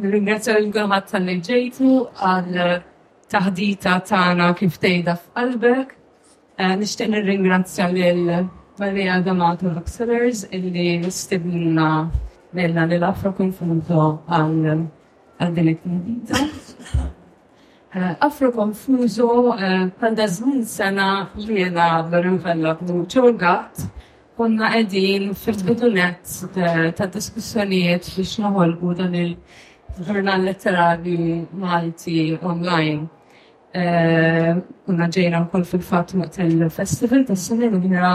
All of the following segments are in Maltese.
Nirringrazzja lil kulħadd talli ġejtu għal taħdita tagħna kif tgħidha f'qalbek. Nixtieq nirringrazzja lil Maria D'Amato Luxelers illi stidnuna lilna lil Afro Confuso għal għal din it-taħdita. Afro Confuso għandha żmien sena jiena Loren Vella Bluċo Gatt Konna qegħdin fil-bidu nett tad-diskussjonijiet biex noħolqu dan il-ġurnal letterarju Malti online. Konna ġejna wkoll fil-fatt waqt il-festival tas-sena l-oħra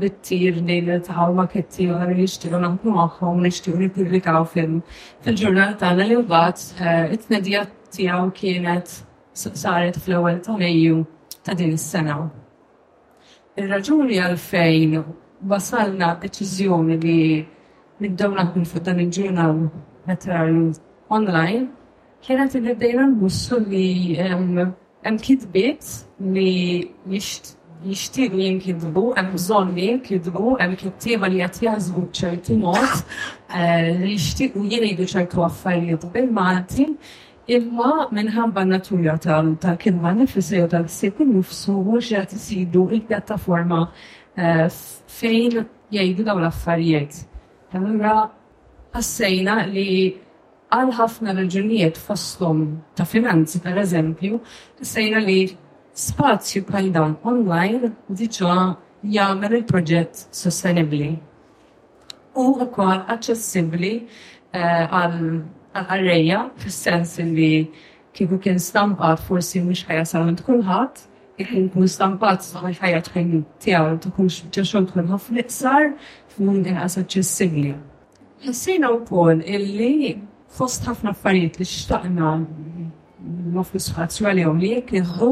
bit-tir li niltaqgħu ma' kittieba li nixtiequ naħdmu magħhom u nixtiequ nippubblikaw fil-ġurnal tagħna li mbagħad it-tnedija tiegħu kienet saret fl-ewwel ta' Mejju ta' din is-sena. Ir-raġuni għalfejn wasalna għad-deċiżjoni li nibdew naħdmu fuq dan il-ġurnal letterarju online kienet li bdejna nħossu li hemm kitbiet li jixtiequ jinkitbu, hemm bżonn li jinkitbu, hemm kittieba li qed jaħsbu b'ċertu mod, li jixtiequ jgħidu ċertu affarijiet bil-Malti. Imma minħabba n-natura tal-kelma nnifisha jew tal-ħsieb innifsu mhux qed isibu l-pjattaforma fejn jgħidu dawn l-affarijiet. Allura ħassejna li għal ħafna raġunijiet fosthom ta' finanzi pereżempju, ħassejna li spazju bħal dan online diġà jagħmel il-proġett sostenibbli. Hu wkoll aċċessibbli għall-qarrejja fis-sens li kieku kien stampat forsi mhux ħa jasal għand kulħadd, jekk ikun stampat il-ħajja tkun tiegħu tkun biċċa xogħol tkun ħafna iqsar u inqas aċċessibbli. Ħassejna wkoll illi fost ħafna affarijiet li xtaqna nofru spazju għalihom li jekk jieħdu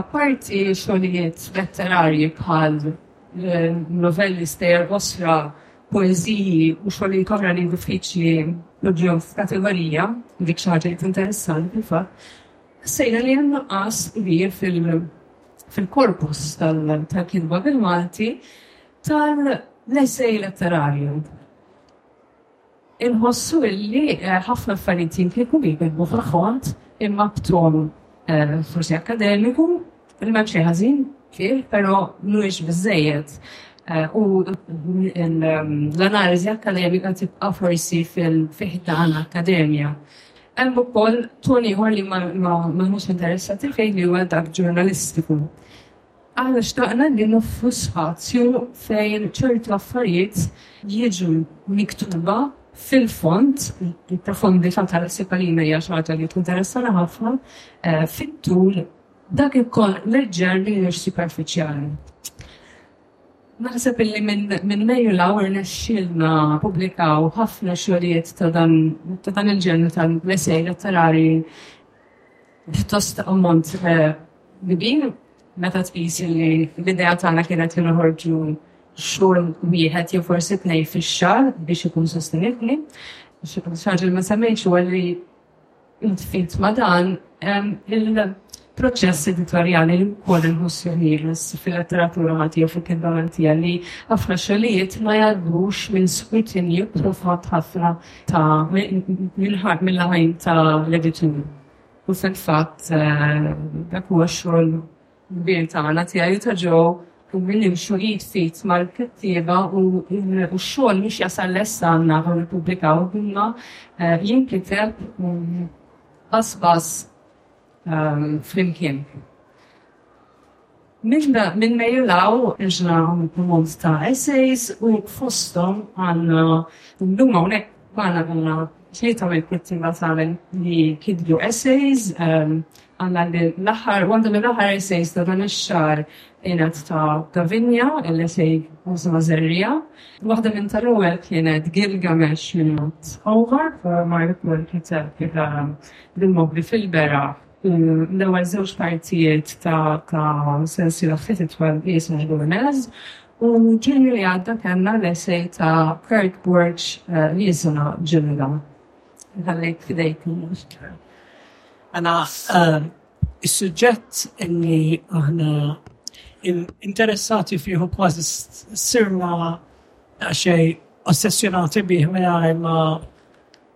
apparti xogħlijiet letterarji bħal novelli, stejjer qosra, poeżiji u xogħlijiet oħra li diffiċli jpoġġihom f'kategorija, dik xi ħaġa li tinteressani fil-fatt, ħassejna li hemm nuqqas kbir fil-korpus tal-kitba bil-Malti tal-essej letterarju. Inħossu illi ħafna affarijiet jinkitbu jinkitbu fil-fond imma b'ton forsi akkademiku li m'hemm xejn ħażin fih però mhuwiex biżżejjed u l-analiżi akkademika tibqa' forsi fi ħdan l-akkademja. Hemm ukoll ton ieħor li ma m'iniex interessati fih li huwa dak ġurnalistiku. Aħna xtaqna li noffru spazju fejn ċertu affarijiet jiġu miktuba fil-fond, il-profondità tal-lessikolina hija xi ħaġa li tinteressana ħafna, fit-tul, dak ikun leġġer mhijiex superfiċjali. Naħseb li minn Mejju 'l hawn irnexxielna nippubblikaw ħafna xogħlijiet ta' dan il-ġenru tal-essej letterarji. pjuttost ammont kbir meta tqis li l-idea tagħna kienet li noħorġu xogħol wieħed jew forsi tnejn fix-xahar biex ikun sostenibbli. Xi ħaġa li ma semmejtx huwa li ntfid ma' dan il-proċess editorjali li wkoll inħossu ħieles fil-letteratura Maltija fil-kitba Maltija li ħafna xogħlijiet ma jgħaddux minn skrutinju profond ħafna ta' minn ħadd mill-għajn ta' l-editur. U fil-fatt eh, dak huwa xogħol kbir tagħna tiegħi u ta' ġew u minn nimxu id fit mal-kittieba u x-xogħol mhux jasal lessa għandna u nippubblikaw imma eh, jinkiteb qasbas flimkien. Minn min mejlaw ġna mont ta' essays u fosthom għandna llum hawnhekk magħna għandna tlieta mill-kittieba tagħna li kitbu essays ehm, għandna l-aħħar waħda mill-aħħar essays ta' dan ix-xahar kienet ta' Gavinja, l-essej Musa Zerrija. Waħda minn tal-ewwel kienet Gilgamesh minn Over, ma jkun kiteb l-immobbli fil-beraħ u l-ewwel żewġ partijiet ta' ta' sensiela ftit itwal Listening Luminez u Ġunju li għadda kellna l-essej ta' Kurt Borg Liesuna Ġilda. Nħallejk f'idejk il-mużika. Għana is-suġġett li aħna interessati fih u kważi sirna daqsxejn ossessjonati bih mingħajr ma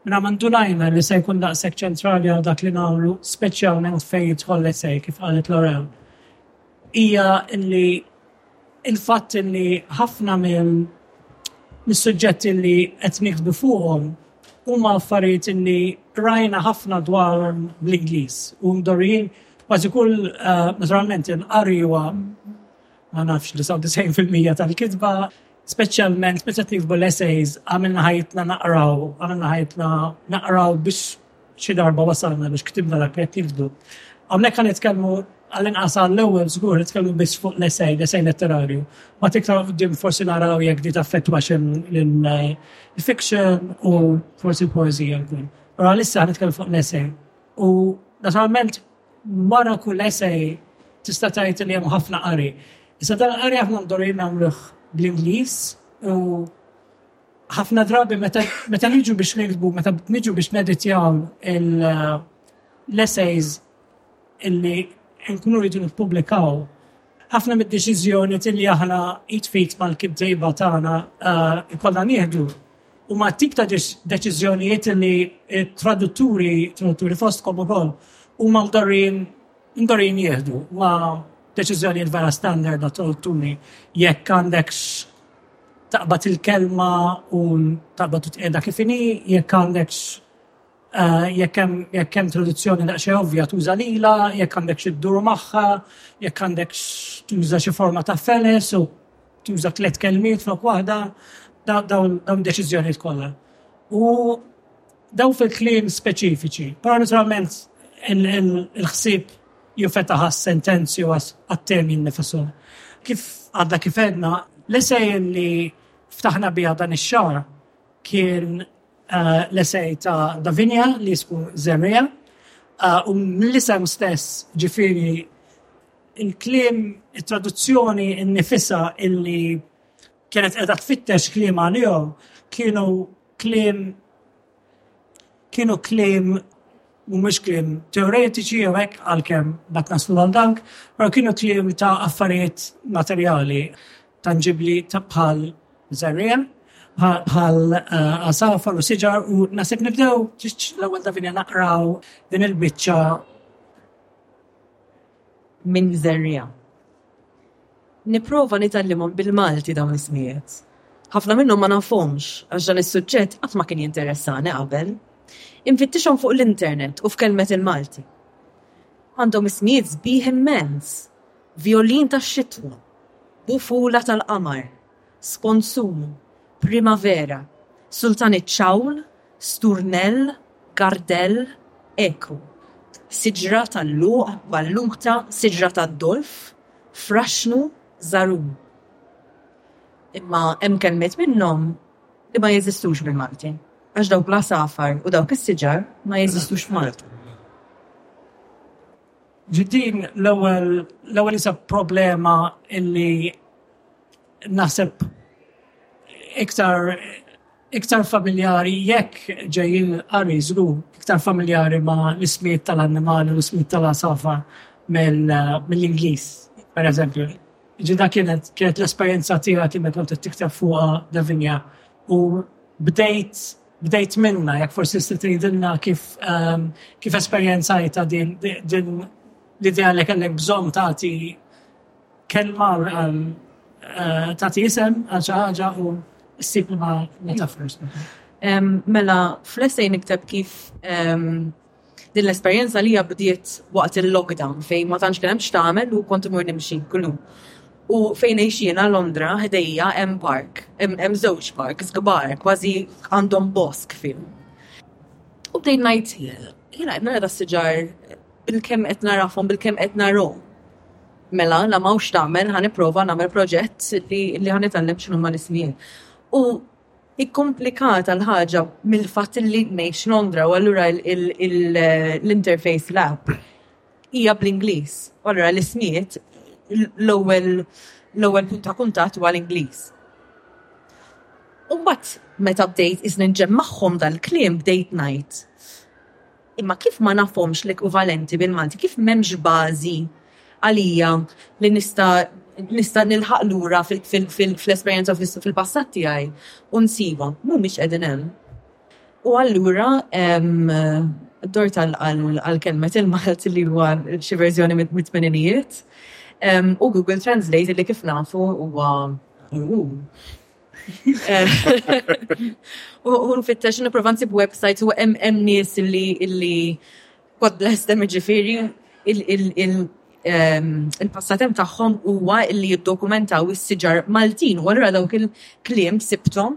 Mela ma ndunajna li se jkun daqshekk ċentrali għal dak li nagħmlu, speċjalment fejn jidħol let's say, kif qalet Laurel, hija li l-fatt li ħafna minn mis-suġġetti li qed nieħdu fuqhom huma affarijiet li rajna ħafna dwarhom bl-Ingliż u mdorrijin kważi kull, naturalment il-qari huwa ma nafx 99 fil-mija tal-kitba, Speċjalment meta tiktbu l-essays, għamilna ħajjitna naqraw, għamilna ħajjitna naqraw biex xi darba wasalna biex ktibna dak li qed tiktbu. Hawnhekk ħa nitkellmu għall-inqas għall-ewwel żgur nitkellmu biss fuq l-essej, l-essej letterarju. Ma tiktar qudiem forsi naraw jekk di taffettwa xejn il-fiction u forsi l-poeżija wkoll. Però għalissa ħa nitkellmu fuq l-essej. U naturalment Wara kull essay tista' tgħid li hemm ħafna qari. Issa dan il-qari aħna mdorrijin nagħmluh bl-Ingliż u ħafna drabi meta meta niġu biex niktbu, meta niġu biex neditjaw l-essays illi nkunu rridu nippubblikaw, ħafna mid-deċiżjonijiet illi aħna id f'id mal-kittieba tagħna jkollna nieħdu, Huma t-tip ta' deċiżjonijiet li t-tradutturi, tradutturi fostkom ukoll, huma mdorrin mdorrin jieħdu. Ma deċiżjonijiet vera standard ta' tradutturi jekk għandek taqbad il-kelma u taqbad titqiegħda kif inhi, jekk għandek eh, jekk hemm jekk hemm traduzzjoni daqsxejn ovvja tuża lila, jekk għandek xi ddur magħha, jekk għandek tuża xi forma ta' feles u Tuża tliet kelmiet flok waħda dawn id-deċiżjonijiet kollha. U dawn fil-kliem speċifiċi. Però naturalment il-ħsieb jinfetaħ għas-sentenzi u għat-temi nnifisom. Kif għadda kif edna, l-esej li ftaħna biha dan ix-xahar kien eh, l-esej ta' Davinia li jisku Zemrija eh, u mill-isem stess ġifiri il-kliem, it-traduzzjoni nnifisha illi kienet qiegħda tfittex kliem għalihom kienu kliem kienu kliem mhumiex kliem teoretiċi jew hekk għalkemm mbagħad naslu għal dawk, però kienu kliem ta' affarijiet materjali tanġibbli bħal żerriegħa, bħal għasafar u siġar u naħseb nibdew l-ewwel ta' bilna naqraw din il-biċċa. minn żerriegħa. Nipprova nitgħallimhom bil-Malti dawn l-ismijiet. Ħafna minnhom ma nafhomx għax dan is-suġġett qatt ma kien jinteressani qabel. Infittixhom fuq l-internet u f'kelmet il-Malti. Għandhom ismijiet sbieħ immens, vjolin tax-xitwa, bufula tal-qamar. Sponzunu, Primavera, Sultan iċ-Ċawl, Sturnell, Gardell, Eku, Siġra tal-Luq, Balluta, Siġra tad-Dolf, Fraxnu, Żarun. Imma hemm kelmiet minnhom li ma jeżistux bil-Malti, għax dawk l-għasafar u dawk is-siġar ma jeżistux f'Malta. Ġiet din l-ewwel problema li naħseb iktar iktar familjari jekk ġejjin qari żgur iktar familjari ma' l-ismijiet tal-annimali u l-ismijiet tal-għasafar mill-Ingliż, per eżempju. Ġi dak kienet kienet l-esperjenza tiegħek li meta kont qed tikteb fuqha Davinia u bdejt bdejt minnha, jekk forsi tista' tgħidilna kif kif esperjenzajtha din l-idea li kellek bżonn tagħti Kelma għal tagħti isem għal xi ħaġa u ssib liema metafors. Mela, fl-essej nikteb kif din l-esperjenza li bdiet waqt il-lockdown fejn ma tantx kien hemm x'tagħmel u kont imur nimxi kull U fejn għejxiena Londra ħdejja hemm park, hemm żewġ parks kbar, kważi għandhom bosk fihom. U bdejt ngħid, jiena qed nara da siġar bil-kemm qed narafhom, bil-kemm qed narahom. Mela, la m'hawnx tagħmel, ħa nipprova nagħmel proġett li li ħa nitgħallem x'inhuma l-ismijiet. U ikkomplikata l-ħaġa mill-fatt li ngħix Londra u allura l-interface, l-app, hija bl-Ingliż. U allura l-ismijiet, l-ewwel l-ewwel punt ta' kuntatt huwa l-Ingliż. U mbagħad meta bdejt isni nġemmagħhom dal-kliem bdejt ngħid, Imma kif ma nafhomx l-ekwivalenti bil-Malti, kif m'hemmx bażi għalija li nista' nista' nilħaq lura fl-esperjenza u fil-passat tiegħi u nsibhom, mhumiex qegħdin hemm. U allura dort għal kelmet il-Malti li huwa xi verżjoni mit-tmeninijiet u Google Translate li kif nafu huwa għul. U nfittex nipprova nsib website u hemm nies li li God bless them ġifieri il-passatemp ehm, tagħhom huwa li jiddokumentaw is-siġar Maltin u allura dawk il-kliem sibthom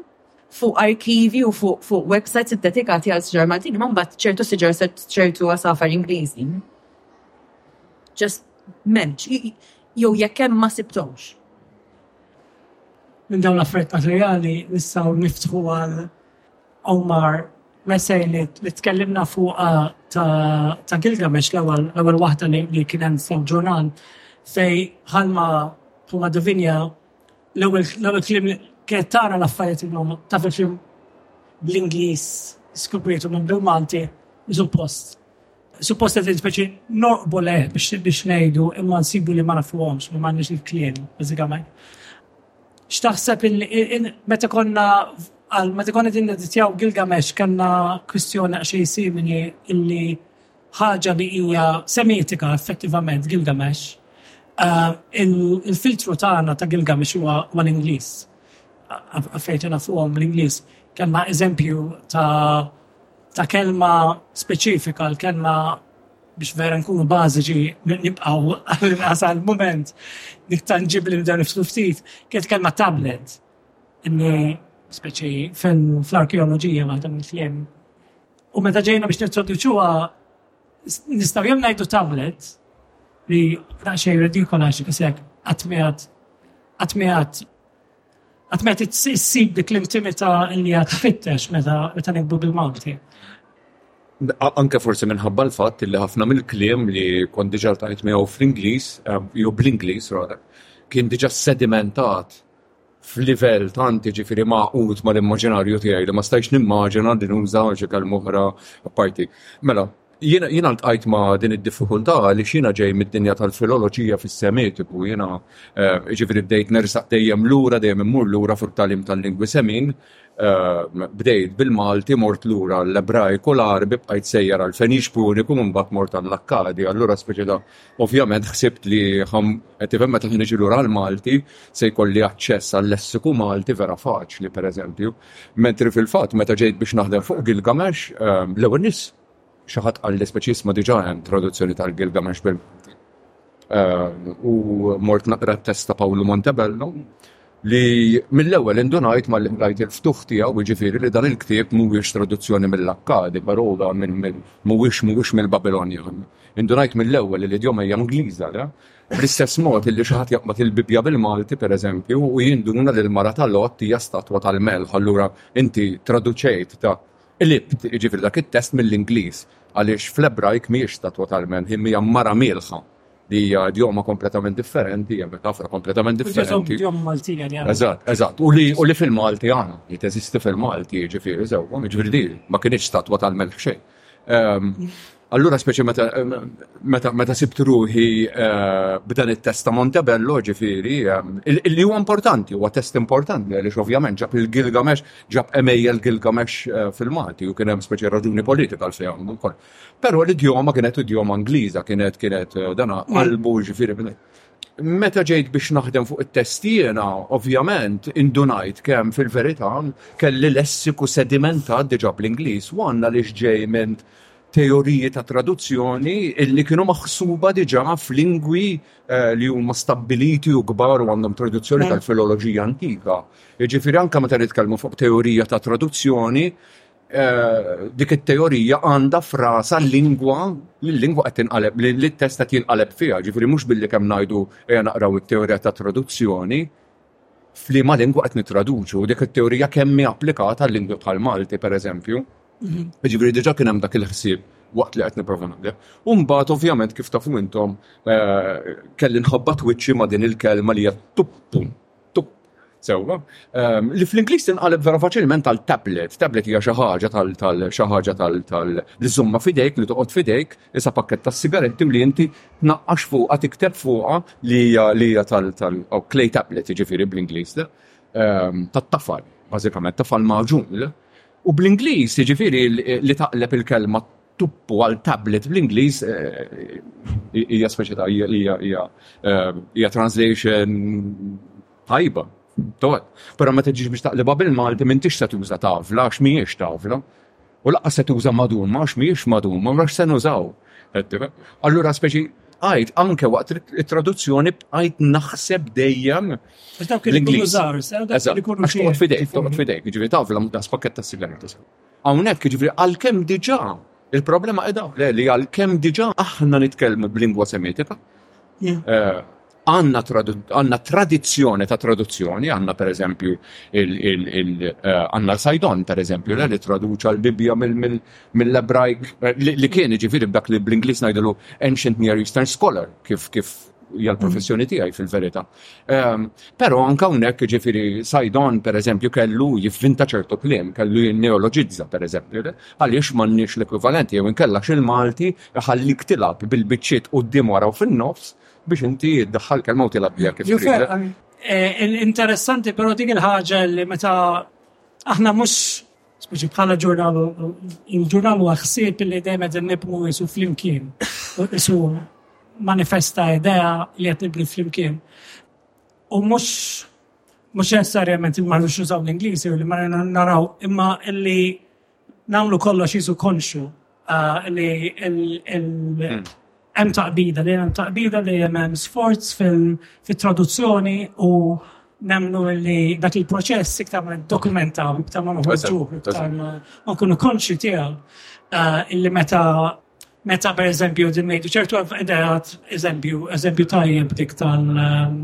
fuq arkivi u fuq fuq websites iddedikati għal siġar Maltin, ma mbagħad ċertu siġar ċertu għasafar Ingliżi. Just memx, jew jekk hemm ma sibtomx. Minn dawn l-affarijiet materjali nistgħu niftħu għal Omar Messej li, li tkellimna fuqha ta', ta' Gilgamesh l-ewwel, l-ewwel waħda li, li kien hemm fuq ġurnal fej bħalma bħalma Davinia l-ewwel l-ewwel kliem li kienet tara l-affarijiet illum taf il-film bl-Ingliż skoprietu minn bil-Malti suppost Suppost qed speċi norqbu leh biex biex ngħidu imma nsibu li ma nafuhomx ma m'għandniex il-kliem bażikament. X'taħseb meta konna għal meta konna din niditjaw Gilgamesh kellna kwistjoni xejn simili illi ħaġa li hija semitika effettivament Gilgamesh eh, il-filtru tagħna ta' Gilgamesh huwa l-Ingliż. Affejtu nafuhom l-Ingliż. Kellna eżempju ta' ta' kelma speċifika, l-kelma biex vera nkunu bażiċi nibqgħu għall-inqas għall-mument dik tanġibbli nibdew nifslu ftit, kienet kelma tablet. Inni speċi fl-arkeoloġija waħda mill-kliem. U meta ġejna biex nintroduċuha nistgħu jew ngħidu tablet li daqsxejn redikola x'isek qatt miegħed qatt miegħed Qatt ma qed issib dik l-intimità li qed tfittex meta nikbu bil-Malti. Anke forsi minħabba l-fatt li ħafna mill-kliem li kont diġà ltqajt miegħu fl-Ingliż, ehm, jew bl-Ingliż rather, kien diġà sedimentat f'livell tant jiġifieri magħqud mal-immaġinarju tiegħi li ma stajx nimmaġina li nuża xi kelma oħra apparti. Mela, Jiena jiena ltqajt ma' din id-diffikultà li xina ġej mid-dinja tal-filoloġija fis-Semitiku, jiena eh, ġifieri bdejt nersaq dejjem lura, dejjem immur lura fuq talim tal-lingwi Semin, eh, bdejt bil-Malti, mort lura l-Ebrajku, l-Għarbi, bqajt sejjer għal Fenix Puniku, mbagħad mort għall-Akkadi, allura speċi ta' ovvjament ħsibt li qed ifhem meta niġi lura għall-Malti se jkolli aċċess għal-lessiku Malti vera faċli pereżempju. Mentri fil-fatt meta ġejt biex naħdem fuq Gilgamesh, eh, l-ewwel nies Xi ħadd qal li speċiżmu diġà hemm traduzzjoni tal-Gilgamesh bil ehm, u mort naqra t-test ta' Pawlu Montebello li mill-ewwel indunajt ma li qrajt il-ftuħ tiegħu jiġifieri li dan il-ktieb mhuwiex traduzzjoni mill-Akkadi, però mhuwiex mhuwiex mill-Babilonjan. Indunajt mill-ewwel li l-idjoma hija Ingliża, le? Bl-istess mod li xi ħadd jaqbad il-Bibbja bil-Malti pereżempju u jinduna li l-mara tal-Lott hija statwa tal-melħ, allura inti traduċejt ta' Qlibt, jiġifieri dak it-test mill-Ingliż, għaliex fl-Ebrajk m'hijiex statwa tal-men, hi hija mara mielħa, li hija idjoma kompletament differenti, hija metafora kompletament differenti. Ġiet idjoma Maltija li għandna. Eżatt, eżatt. U li fil-Malti għandna, li teżisti fil-Malti, jiġifieri sewwa, jiġifieri din ma kinitx statwa tal-men f'xejn. Allura speċi meta meta meta sibt ruħi eh, b'dan it-test ta' Montebello ġifieri eh, li huwa importanti, huwa test importanti għaliex ovvjament ġab il-Gilgamesh, ġab emejjel Gilgamesh eh, fil-Malti u kien hemm speċi raġuni politika għal fejn ukoll. Però l-idjoma kienet idjoma Ingliża, kienet kienet dana mm. qalbu ġifieri meta ġejt biex naħdem fuq it-test jiena, ovvjament, indunajt kemm fil-verità kelli lessiku sedimentat diġà bl-Ingliż, u għandna li ġej minn teoriji ta' traduzzjoni li kienu maħsuba diġà f'lingwi eh, li huma stabbiliti u kbar u għandhom traduzzjoni tal-filoloġija antika. Jiġifieri anke meta nitkellmu fuq teorija ta' traduzzjoni, eh, dik it-teorija għandha frasa l-lingwa li l-lingwa qed tinqaleb li t-test qed jinqaleb fiha, ġifieri mhux billi kemm ngħidu ejja naqraw it-teorija ta' traduzzjoni, f'liema lingwa qed nittraduċu dik it-teorija kemm hi applikata għal lingwi bħal Malti, pereżempju. Mhm. Ġifieri diġà kien hemm dak il-ħsieb waqt li qed nipprova naqleb. U mbagħad ovvjament kif tafu intom eh, kelli nħabba twiċċi ma' din il-kelma li hija tuppum sewwa. Ehm, li fl-Ingliż tinqaleb vera faċilment tal tablet. Tablet hija xi ħaġa tal xi ħaġa tal li żumma fidejk li toqgħod fidejk Isha pakkett tas-sigaretti u li inti tnaqqax fuqha, tikteb fuqha li hija li hija tal tal oh, clay tablet jiġifieri bl-Ingliż le, ehm, tat-tafal, bażikament tafal magħġun le. U bl-Ingliż jiġifieri li taqleb il-kelma tuppu għal tablet bl-Ingliż eh, hija speċi ta' hija eh, translation ħajba. Tot. Però meta ġiġ biex taqlibha bil-Malti m'intix se tuża tavla għax mhijiex tavla. U laqqas se tuża maduma għax mhijiex maduma, mela x'se nużaw? Allura speċi għajt anke waqt it-traduzzjoni bqajt naħseb dejjem. Għax dawk li jkunu żgħar, dawk li jkunu xi. Toqgħod fidejk, toqgħod fidejk, ġifieri taf l das pakket ta' sigaretti. Hawnhekk ġifieri għalkemm diġà il-problema qiegħda li għalkemm diġà aħna nitkellmu b'lingwa semitika. Eh, għanna għanna tradizzjoni ta' traduzzjoni, għanna per eżempju eh, għanna l-Sajdon per eżempju, li traduċa l-Bibja mill-Ebrajk, eh, li kien ġifiri b'dak li bl-Inglis najdalu Ancient Near Eastern Scholar, kif kif hija l-professjoni mm. tiegħi fil-verità. Ehm, però anka hawnhekk ġifiri Sajdon per eżempju kellu jivvinta ċertu kliem, kellu jinneoloġizza per eżempju, għaliex m'għandniex l-ekwivalenti jew inkella xil-Malti ħallik tilab bil-biċċiet u d-dim waraw fin-nofs Biex inti ddaħħal kelma u tilgħab biha kif trid. Interessanti però dik il-ħaġa li meta aħna mhux speċi bħala ġurnal il-ġurnal huwa ħsieb li dejjem qed nibnu isu flimkien u isu manifesta idea li qed nibnu flimkien. U mhux mhux necessarjament ma nux użaw l-Ingliżi u li ma naraw imma illi nagħmlu kollox jisu konxu ah, li hmm. hemm taqbida, li hemm taqbida li hemm sforz fil-traduzzjoni u nemnu li dak il-proċess iktar ma dokumentaw, iktar ma nħoġġu, iktar ma nkunu konxi tiegħu ah, illi meta meta per eżempju din ngħidu ċertu edeat eżempju eżempju tajjeb dik tal ehm,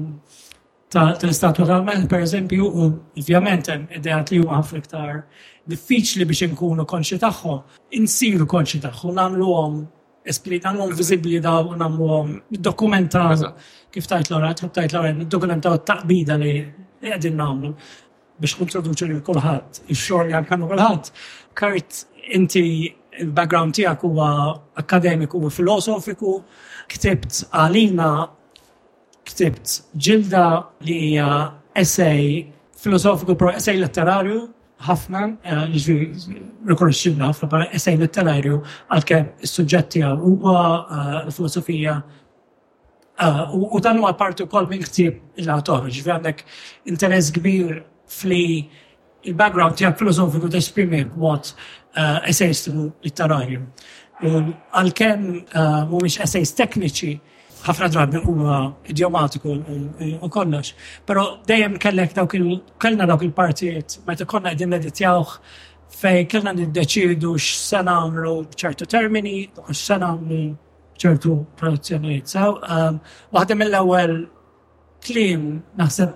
tal-Istat totalment, per eżempju, u ovvjament hemm ideat li huma ħafna iktar diffiċli biex inkunu konxi tagħhom, insiru konxi tagħhom, nagħmluhom espli nagħmluhom viżibbli daw u nagħmluhom dokumentaw kif tajt l-ora, kif tajt l-ora, dokumentaw t-taqbida li qegħdin nagħmlu biex nintroduċu lil kulħadd, ix-xogħol li għandu kulħadd. Kurt, inti il-background tiegħek huwa akademiku u filosofiku, ktibt għalina Ktibt Ġilda li hija essay filosofiku però essay letterarju ħafna, jiġifieri rikonoxxibli ħafna bħala essay letterarju għalkemm is-suġġett tiegħu huwa l-filosofija u dan huwa parti wkoll minn ktieb il-Latorġ, ġifieri għandek interess kbir fli Il-background tiegħek filosofiku tesprimi b'mod esejstiku litterarju. U għalkemm mhumiex esejs tekniċi, ħafna drabi huwa idiomatiku u kollox, però dejjem kellek dawk il, kellna dawk il-partijiet meta konna qegħdin neditjawh fejn kellna niddeċiedu x'se nagħmlu b'ċertu termini u x'se nagħmlu b'ċertu traduzzjonijiet. Sew, waħda mill-ewwel kliem naħseb,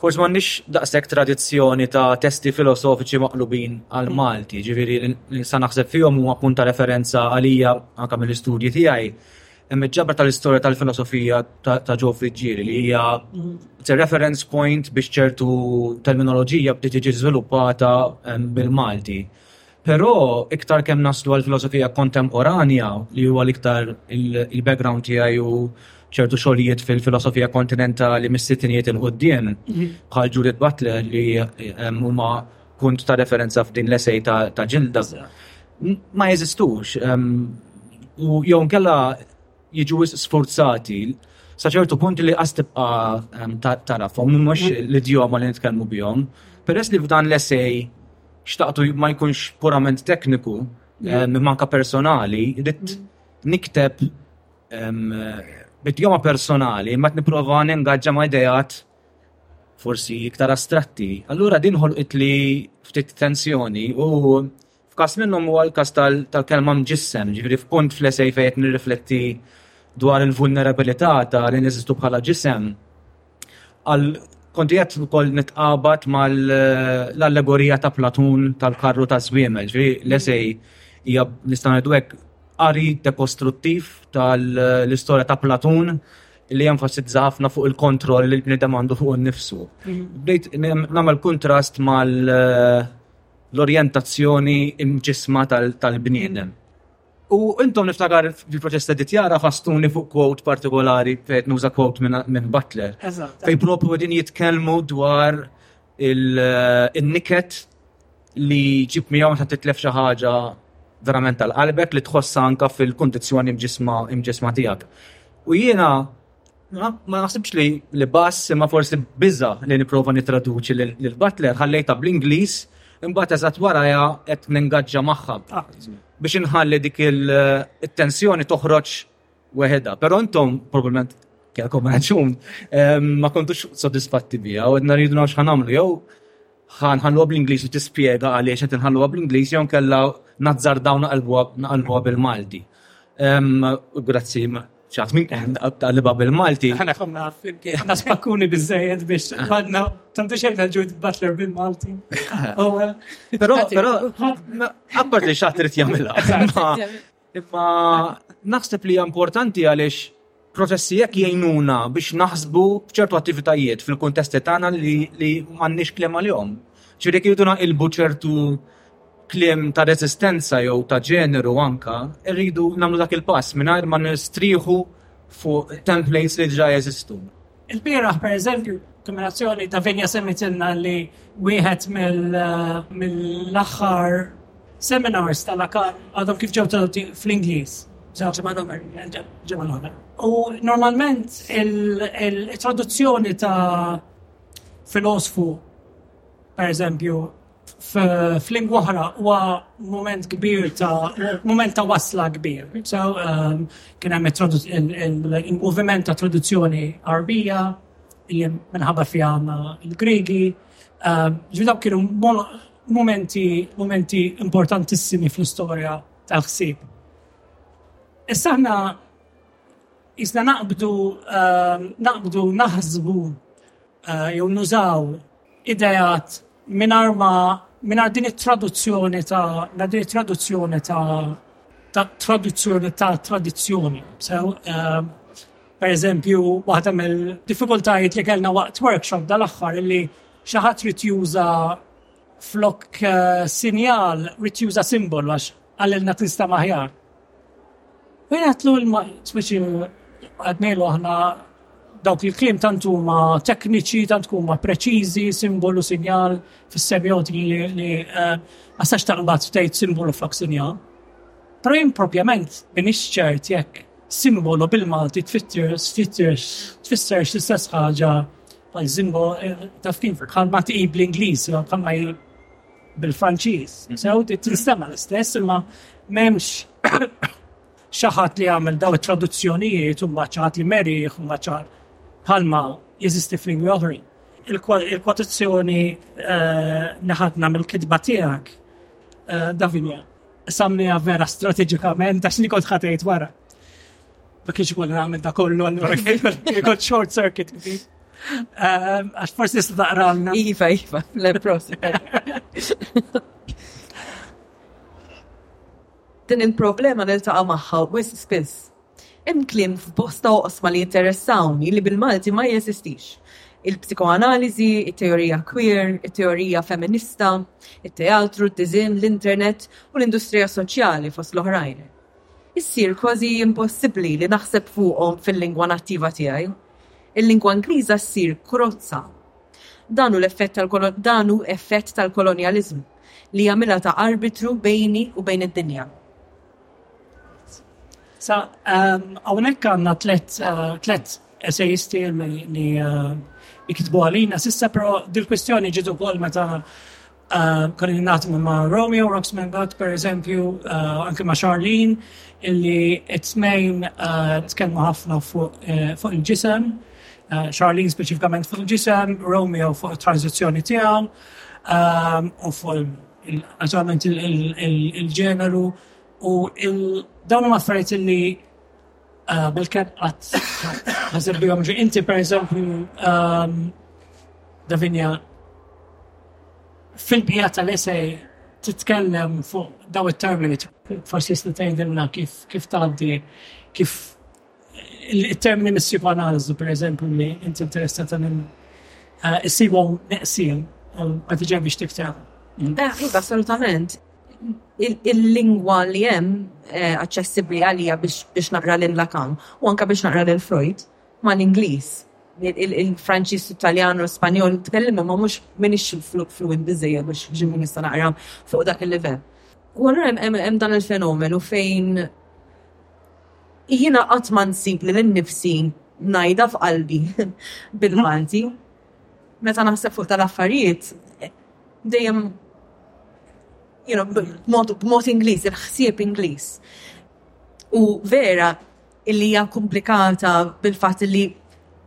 Forsi m'għandniex daqshekk tradizzjoni ta' testi filosofiċi maqlubin għal Malti, ġifieri li sa naħseb fihom huma punt ta' referenza għalija anke mill-istudji tiegħi. Hemm iġ-ġabra tal-istorja tal-filosofija ta' Joe Friggieri li hija it's reference point biex ċertu terminoloġija bdiet tiġi żviluppata bil-Malti. Però iktar kemm naslu għall-filosofija kontemporanja li huwa l-iktar il-background tiegħi u ċertu xogħlijiet fil-filosofija kontinentali mis-sittinijiet il quddiem mhm. bħal Judith Butler li ehm, huma punt ta' referenza f'din l-esej ta' ġilda. Ma jeżistux. Ehm, u jew kella jiġu sforzati sa ċertu punt li qas tibqa ehm, tarafhom mhux mhm. l-idjoma li nitkellmu bihom. Peress li f'dan l-esej xtaqtu ma jkunx purament tekniku, mm. manka personali, rrit mm. nikteb bit-joma personali, ma t-niprofa n-engagġa ma idejat forsi iktar astratti. Allura din ħolqit li ftit tensjoni u f'kas minnhom huwa l-kas tal-kelma mġissem, ġifieri f'punt fl-esej fejn nirrifletti dwar il-vulnerabilità ta' li neżistu bħala ġisem Għal konti qed ukoll nitqabad mal-allegorija ta' Platun tal-karru ta' żwiemel, ġri l-esej hija nista' ngħidu hekk qari dekostruttiv tal-istorja ta' Platun li jenfasizza ħafna fuq il-kontroll li l-bniedem għandu fuq innifsu. Mhm. Bdejt nagħmel kuntrast mal-orjentazzjoni mġisma tal-bniedem. U intom niftakar fil-proċess ta' editjar ħafastuni fuq quote partikolari fejn nuża quote minn Butler. Eżatt. Fejn propju qegħdin jitkellmu dwar il-niket li ġib miegħu meta titlef xi ħaġa verament tal-qalbek li tħossha anka fil-kundizzjoni mġisma imġisma tiegħek. U jiena Ma naħsibx li li bass imma forsi biża' li nipprova nittraduċi lil Butler ħallejtha bl-Ingliż imbagħad eżatt warajha qed ningaġġa magħha biex inħalli dik it-tensjoni toħroġ weħidha. Però intom probabbilment kellkom raġun ma kontux sodisfatti biha u għedna rridu nagħmlu nagħmlu jew ħanħalluha bl-Ingliż u tispjega għaliex qed inħalluha bl-Ingliż jew kellha nazzardaw naqalbuha bil-Malti. Grazzi ċat minn kien tal-liba bil-Malti. Għana konna flimkien, għana spakkuni bizzejed biex għadna, tantu xejna ġud butler bil-Malti. Pero, pero, għabbar li xat rrit jamila. Imma naħseb li importanti għalix processi jek jgħinuna biex naħsbu ċertu attivitajiet fil-kontesti tagħna li m'għandniex klema li jom. Ċirri kieduna il-bu ċertu kliem ta' reżistenza jew ta' ġeneru anke, irridu nagħmlu dak il-pass mingħajr ma nistrieħu fuq templates li diġà jeżistu. Il-bieraħ, pereżempju, kombinazzjoni ta' Vinja semmitilna li wieħed mill-aħħar seminars tal-ACAR għadhom kif ġew tradotti fl-Ingliż. U normalment il-traduzzjoni ta' filosfu, pereżempju, f'lingwa oħra huwa mument kbir ta' mument ta' wasla kbir. So um, kien hemm il-moviment ta' traduzzjoni Arbija li minħabba fi għandna l-Gregi. Um, ġifieri dawk kienu momenti momenti importantissimi fl-istorja tal-ħsieb. Issa aħna jisna naqbdu um, naqbdu naħsbu Eh, jew nużaw idejat minar ma minar din it-traduzzjoni ta' na din it-traduzzjoni ta' ta' traduzzjoni ta' tradizzjoni. So, eh, per eżempju, waħda mill-diffikultajiet li kellna waqt workshop dal-aħħar li xi ħadd rid juża flok eh, sinjal rid juża simbol għax għalilna tista' maħjar. U jagħtlu l-marit biex qed ngħidu aħna dawk il-kliem tant huma tekniċi, tant huma preċiżi, simbolu, sinjal, fis-semjoti li ma tistax taqbad tgħid simbolu flok sinjal. Però jien propjament m'iniex ċert jekk simbolu bil-Malti tfissirx l-istess ħaġa bħal simbolu, taf kif, bħal ma tqi bl-Ingliż, bħal ma. bil-Franċiż, sew tinstema' l-istess imma m'hemmx xi ħadd li jagħmel dawn it-traduzzjonijiet u mbagħad xi ħadd li merih u mbagħad xi ħadd bħalma jeżisti f'lingwi oħrajn. Il-kwotazzjoni eh, li ħadna mill-kitba tiegħek eh, Davinia sammiha vera strateġikament għax li kont ħatejt wara. Ma kienx ikun għamil da kollu allura kieku short circuit. Ehm, għax forsi s taqralna. Iva, iva, le prosi. Din il-problema niltaqa' magħha wis spiss. Hemm kliem f'bosta oqsma li interessawni li bil-Malti ma jeżistix. Il-psikoanaliżi, it-teorija queer, it-teorija feminista, it-teatru, d-diżin, l-internet u l-industrija soċjali fost l-oħrajn. Issir kważi impossibbli li naħseb fuqhom fil-lingwa nattiva tiegħi. Il-lingwa Ingliża ssir krozza. Dan hu l-effett tal-kolon, dan hu effett tal-kolonjaliżmu, li jagħmilha ta' arbitru bejni u bejn id-dinja. Sa, hawnhekk għandna tliet, tliet esejisti li, li jkitbu għalina s'issa, però dil-kwistjoni ġiet ukoll meta Kont qed naħdem ma' Romeo Roxmengott pereżempju, anke ma' Charlene, illi it-tnejn tkellmu ħafna fuq il-ġisem, Charlene speċifikament fuq il-ġisem, Romeo fuq it-tranżizzjoni tiegħu u fuq naturalment il-ġeneru. U dawn huma affarijiet illi Bil-kelb qatt ma sebbihom ġi. Inti pereżempju Davinia fil-bija tal-esej titkellem fuq daw it-termini forsi jista' tgħidilna kif kif tgħaddi kif il-termini mis-psikoanaliżi pereżempju li inti interessata minn issibhom neqsin għal qed iġej biex tiftaħ. Iva, assolutament. il-lingwa li hemm aċċessibbli għalija biex naqra lil Lacan u anke biex naqra lil Freud huma l-Ingliż. Il-Franċiż, Taljan u Spanjol nitkellimhom ma mhux m'iniex fluwenti biżżejjed biex inkun nista' naqra fuq dak il-livell. U allura hemm dan il-fenomenu fejn jiena qatt ma nsib lili nnifsi ngħidha f'qalbi bil-Malti. Meta naħseb fuq dal-affarijiet, dejjem you know, b'mod, b'mod Ingliż, il-ħsieb Ingliż. U vera illi hija komplikata bil-fatt li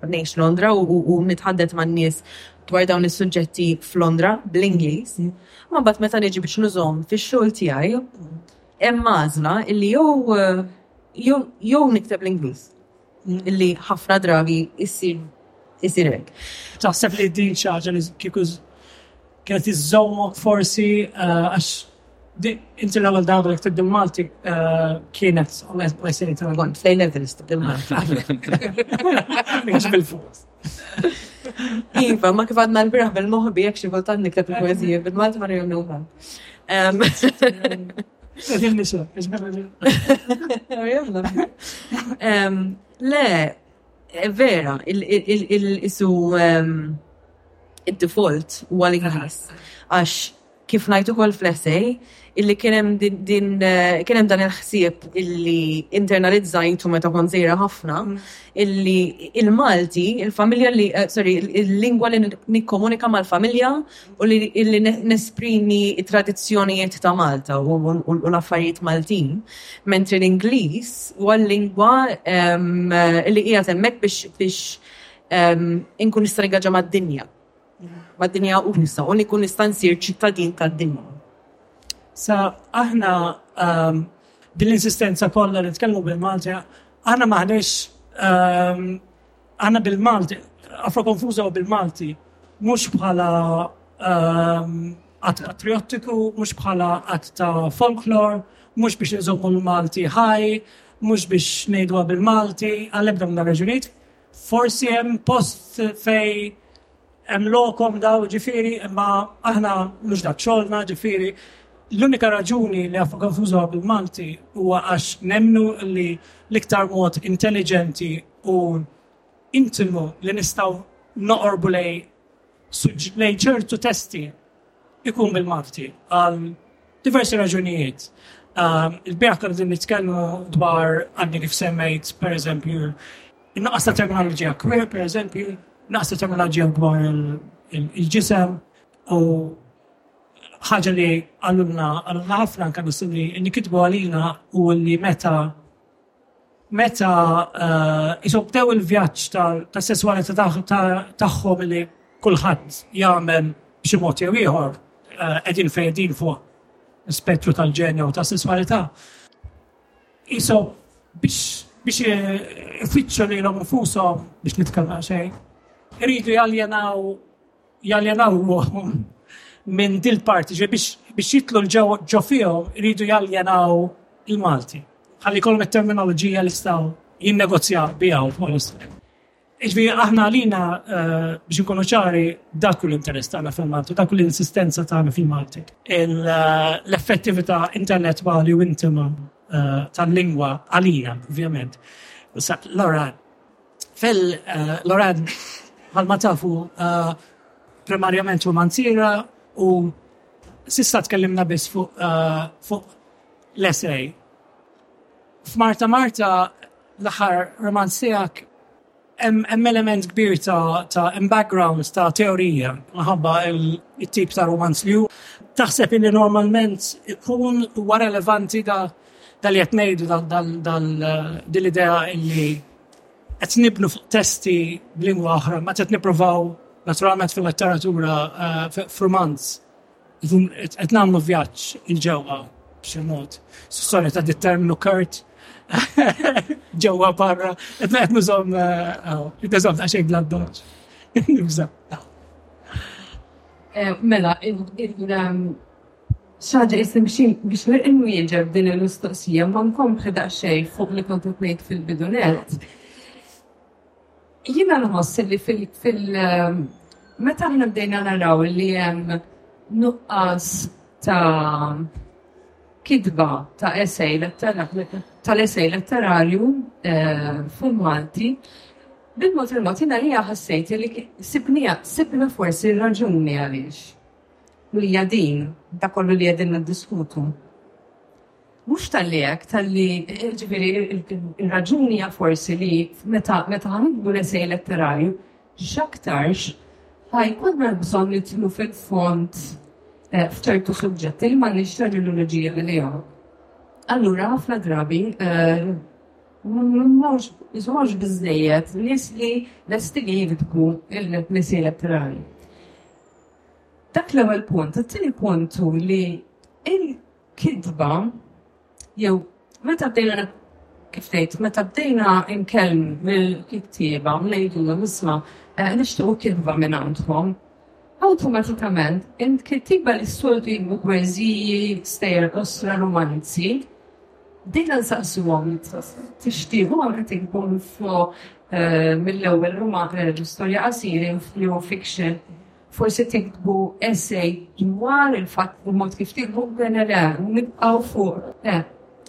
ngħix Londra u, u, u nitħaddet man-nies dwar dawn is-suġġetti f'Londra bl-Ingliż, ma mbagħad meta niġi biex nużhom fix-xogħol tiegħi hemm għażla illi jew jew jew nikteb l-Ingliż. li ħafna drabi issir isir hekk. Taħseb li din xi ħaġa li kieku kienet iżżommok forsi eh, għax inti l-ewwel darba li tibdil Malti eh, kienet u ma jsir inti kont fl-A levels tibdil Malti. Mhux bil-fus. Iva, ma kif għadna l-biraħ bil-moħbi, jek xie kultan nikteb il-poezija bil-Malti ma rejom nuħa. Għedin nisa, Le, e vera, il-isu il-default u għal-għas, għax kif ngħid ukoll fl-essay, illi kien hemm din kien hemm dan il-ħsieb illi internalizzajtu meta kont żgħira ħafna illi il-Malti, il-familja li eh, sorry, il-lingwa li nikkomunika mal-familja u li illi nesprimi t-tradizzjonijiet ta' Malta u l-affarijiet Maltin, mentri l-Ingliż huwa l-lingwa ehm, li qiegħed hemmhekk biex ehm, inkun nista' ningaġġa mad-dinja. mad-dinja usa' u li nkun nista' nsir ċittadin tad-dinja. Sa aħna din l-insistenza kollha li nitkellmu bil-Malti, aħna m'aħniex aħna bil-Malti, Afro Konfuża u bil-Malti, mhux bħala att patrijottiku, mhux bħala att ta' folklor, mhux biex inżommu l-Malti ħaj, mhux biex ngħiduha bil-Malti, għall-ebda minn dawn ir-raġunijiet. Forsi hemm post fejn hemm lokhom daw ġifieri imma aħna mhux dak xogħolna ġifieri l-unika raġuni li jafu konfużhom bil-Malti huwa għax nemmnu li l-iktar mod intelliġenti u intimu li nistgħu noqorbu lejn lejn ċertu testi ikun bil-Malti għal diversi raġunijiet. Il-bieraħ konna din nitkellmu dwar għandi kif semmejt, per eżempju, in-naqas ta' terminoloġija queer, per eżempju, naqas ta' terminoloġija dwar il-ġisem u ħaġa li għallumna għallumna ħafna anka nissimni nikitbu għalina u li meta Meta qishom bdew il-vjaġġ tas-sesswalità tagħhom li kulħadd jagħmel b'xi mod jew ieħor, qegħdin fejn qegħdin fuq l-ispettru tal-ġenja u tas-sesswalità, qishom biex ifittxu lilhom infushom, biex nitkellmu daqsxejn, iridu jaljenaw jaljenaw ruħhom minn dil-parti, ġej biex jidħlu l-ġewwa ġo fihom iridu jaljenaw il-Malti. Ħalli jkollhom it-terminoloġija li jistgħu jinnegozjaw biha u tmur Iġvi, aħna għalina eh, biex nkunu ċari dak l-interess tagħna fil-Malti, dak l-insistenza tagħna fil-Malti. Eh, l-effettività intellettwali u intima eh, tal-lingwa għalina, ovvjament. Lora, Fil, Lorraine, bħalma tafu, primarjament rumanziera u s'issa tkellimna biss fuq l-essay. F'Marta Marta, l-aħħar rumanz tiegħek, hemm element kbir ta' background, ta' teorija minħabba t-tip ta' rumanz li hu. Taħseb li normalment ikun huwa relevanti dak li qed ngħidu, din l-idea li, qed nibnu fuq testi b'lingwa oħra, ma qed nippruvaw naturalment fil-letteratura eh, f'rumanz qed nagħmlu vjaġġ il ġewwa b'xi mod. Sorry ta' dit-terminu Kurt ġewwa barra, qed qed nużhom eh, oh, qed nużhom ta' xejn bl-addoċ. Eh, mela, il-ram X'għad isimxi biex inwieġeb din il-mistoqsija imma nkompli daqsxejn fuq li kont qed ngħid fil-bidu nett. Jiena nħoss li fil, fil meta aħna bdejna naraw li hemm nuqqas ta' kitba ta' esej tal-esej letterarju eh, fil-Malti, bil-mod il-mod jiena li ħassejt li sibnija, sibna forsi raġuni għaliex. u hija din, dak kollu li qegħdin niddiskutu. Mhux talli hekk, talli ġifieri ir-raġuni hija forsi li meta meta ħanibdu l-esej letterarju x'aktarx ħajkunna bżonn nidħlu fil-fond eh, f'ċertu suġġetti li m'għandniex terminoloġija għalihom. Allura ħafna drabi eh, mhux biżejjed nies li lesti li jiktbu il-missej letterarju. Dak l-ewwel punt. It-tieni punt hu li il-kidba jew meta bdejna kif tgħid, meta bdejna nkellm mill-kittieba u ngħidulhom isma' eh, nixtiequ kidba minn għandkom, awtomatikament il-kittieba li s-soltu jimmu poeżiji, stejjer osra, romanzi, Bdejna nsaqsuhom, Tixtiequ hawn inkunu fuq mill-ewwel roman u storja qasira jew fiction? Forsi tiktbu essay dwar il-fatt u l-mod kif tiktbu? Bdejna le, nibqgħu fuq le.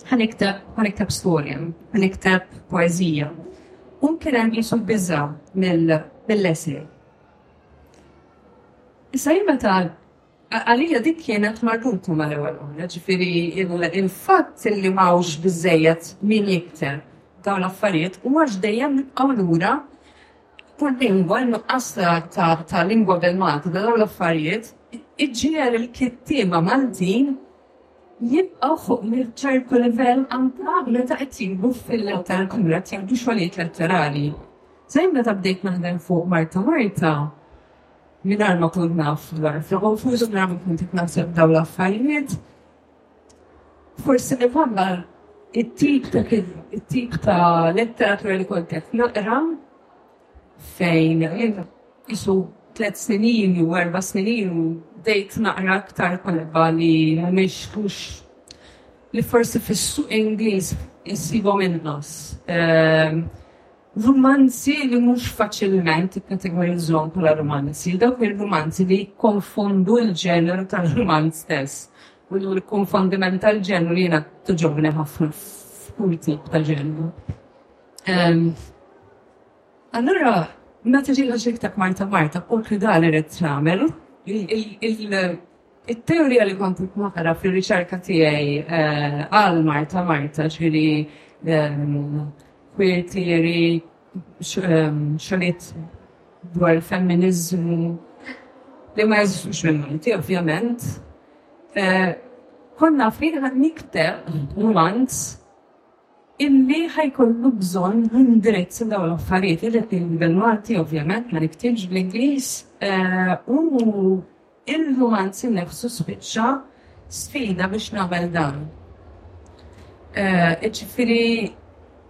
Ħa nikteb, ħa nikteb storja, ħa nikteb poeżija. U kien hemm qisu biża' mill-essay. Issa jien meta Għalija dik kienet marbuta mal-ewwel waħda, ġifieri l-fatt li m'hawnx biżżejjed min jikteb dawn l-affarijiet u għax dejjem nibqgħu lura kull lingwa, n-nuqqas ta' lingwa bil-Malti ta' dawn l-affarijiet iġiegħel il-kittieba Maltin jibqgħu fuq ċertu livell anke meta qed jikbu fil-letteratura, qed jikbu xogħlijiet letterali. Sa jien meta bdejt naħdem fuq Marta Marta, Mingħajr ma kont naf dwar Afra Konfuża, mingħajr ma kont qed naħseb dawn l-affarijiet, forsi nifhmha it-tip ta' it-tip ta' letteratura li kont qed naqra fejn isu tliet snin ilu, erba' snin ilu, bdejt naqra aktar kotba li mhumiex mhux li forsi fis-suq Ingliż issibhom inqas. Rumanzi li mhux faċilment ikkategoriżżhom bħala rumanzi, dawk ir-rumanzi li jikkonfondu l-ġeneru tar-rumanz stess. U l-konfondiment tal-ġeneru jiena toġobni ħafna f'kull tip ta' ġeneru. Ehm, allura, meta ġieli ġieli ta' Marta Marta, Paul Kridali rrid tagħmel il- It-teorija li kont qed naqra fir-riċerka tiegħi għal Marta Marta, ġifieri queer theory, xogħlijiet dwar il-femminiżmu li ma jeżistux minn Malti ovvjament, konna fiha nikteb rumanz illi ħajkollu bżonn indirizz għal dawn l-affarijiet, irid bil-Malti ovvjament, ma niktibx bl-Ingliż u Il-rumanz innifsu spiċċa sfida biex nagħmel dan. Jiġifieri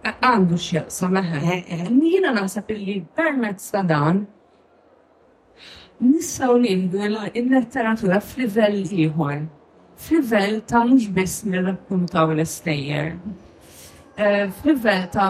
għandu x'jaqsam, eħe. Jiena naħseb illi permezz ta' dan nistgħu nieħdu l-letteratura f'livell ieħor, f'livell ta' mhux biss nirrakkuntaw l-istejjer, f'livell ta'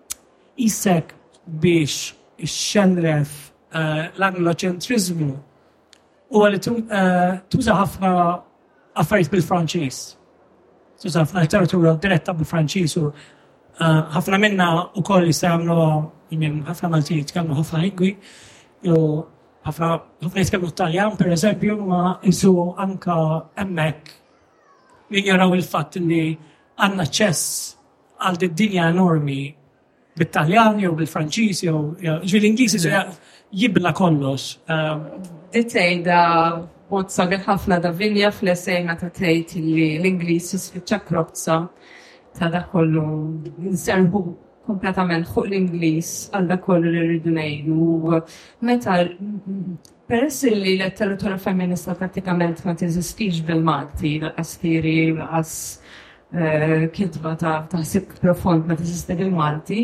qisek biex ixxerref l-Angloċentriżmu huwa li tuża ħafna affarijiet bil-Franċiż. Tuża ħafna letteratura diretta bil-Franċiż u ħafna minna u koll li samlu minn ħafna malti jitkellmu ħafna lingwi u ħafna ħafna jitkellmu taljan per eżempju ma jisu anka emmek li jaraw il-fatt li għanna ċess għal did-dinja enormi bit-Taljan jew bil-Franċiż jew ġi l-Ingliż jibla kollox. Tgħidha mod sabiħ ħafna da Vinja fl-essej meta tgħid li l-Ingliż jispiċċa krozza ta' da kollu nserħu kompletament fuq l-Ingliż għal da kollu li rridu ngħidu. Meta Peress li l-letteratura femminista prattikament ma teżistix bil-Malti, lanqas tieri, lanqas kitba ta' ħsieb profond ma teżisti bil-Malti,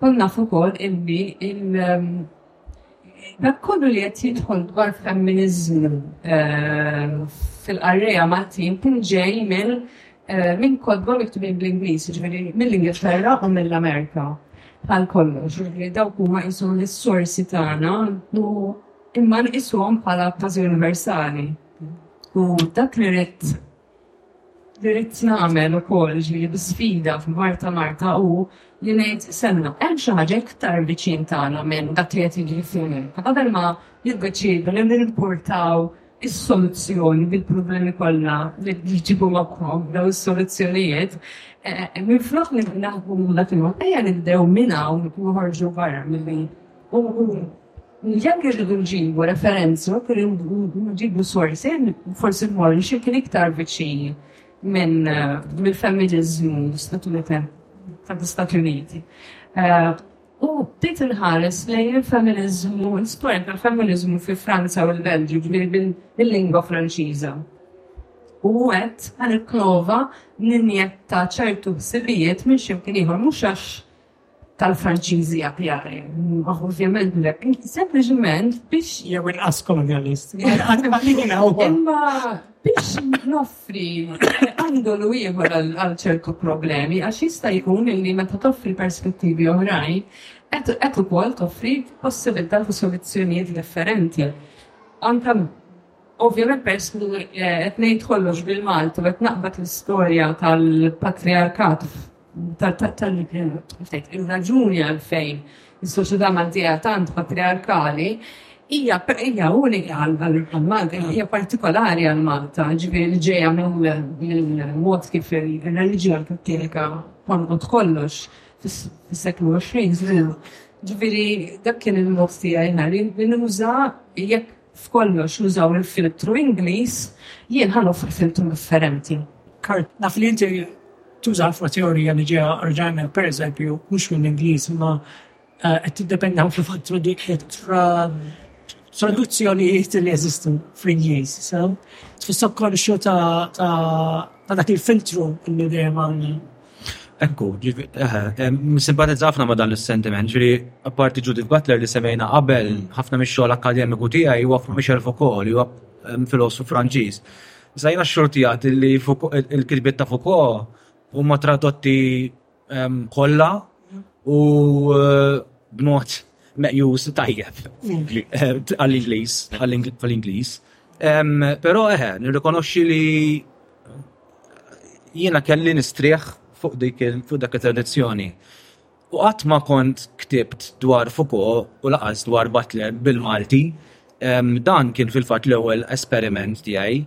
kont naf ukoll illi dak kollu li qed jidħol dwar femminiżmu fil-qarrejja Maltin kien ġej minn minn kotba miktubin bl-Ingliż, jiġifieri mill-Ingilterra u mill-Amerika bħal kollox, jiġifieri dawk huma qishom l-sorsi tagħna u imma nqisuhom bħala kważi universali. U dak li rrid li rrid nagħmel ukoll ġifieri bi sfida fil-Bar ta' Malta u li ngħid senna hemm xi ħaġa iktar viċin tagħna minn dak li qed jiġri fl-Amerika. Qabel ma jiddeċiedu li nimportaw is-soluzzjoni lill-problemi kollha li jġibu magħhom dawn is-soluzzjonijiet, minflok li naħbu minn dak li hawn, ejja nibdew minn hawn u noħorġu barra milli u jekk irridu nġibu referenzi, jekk irridu nġibu sorsi, forsi mmorru xi kien iktar viċin minn mill-femminizmu statunitense tal-Istati Uniti. U bdejt inħares lejn il-feminiżmu, l-istorja tal-feminiżmu fi Franza u l-Belġju, ġifieri bil-lingwa Franċiża. U għedt ħa nipprova ninjetta ċertu ħsibijiet minn x'imkien ieħor, mhux għax tal-Franċiżi aħjar, ovvjament le, sempliċement biex. Jew inqas kolonjalisti. Imma biex noffri angolu ieħor għal ċertu problemi għax jista' jkun illi meta toffri perspettivi oħrajn qed ukoll toffri possibilità ta' soluzzjonijiet differenti. Anke ovvjament peress li eh, qed ngħid kollox bil-Malti u qed naqbad l-istorja tal-patriarkat Ir-raġuni għalfejn is-soċjetà Maltija tant patrijarkali hija unika għal Malta, hija partikolari għal Malta, ġifieri li ġejja mill-mod kif ir-reliġjon Kattolika ħolqot kollox fis-seklu għoxrin. Ġifieri dak kien il-mod tiegħi li nuża jekk f'kollox nużaw il-filtru Ingliż, jien ħa noffri filtru differenti. Kurt, Naf li inti tuża ħafna teorija li ġejja rġajna, pereżempju, mhux mill-Ingliż, imma qed tiddependi ħafna fuq it-tradizzjonijiet fra traduzzjonijiet li jeżistu fl-Ingliż. Sew? Tħossok konxju ta' dak il-filtru li dejjem għandna? Ekku, simpatizza ħafna ma' dan is-sentiment, ġri apparti Judith Butler li semejna qabel, ħafna mix-xogħol akkademiku tiegħi huwa fuq Michel Foucault, huwa filosof Franċiż. Iżda jiena xxortijat li l-kitbiet ta' Foucault huma tradotti kollha u b'mod meqjus tajjeb għall-Ingliż, għall-Ingliż. Però eħe, nirrikonoxxi li jiena kelli nistrieħ fuq dik fuq dak it-tradizzjoni. U qatt ma kont ktibt dwar Foucault u lanqas dwar Butler bil-Malti. Dan kien fil-fatt l-ewwel esperiment tiegħi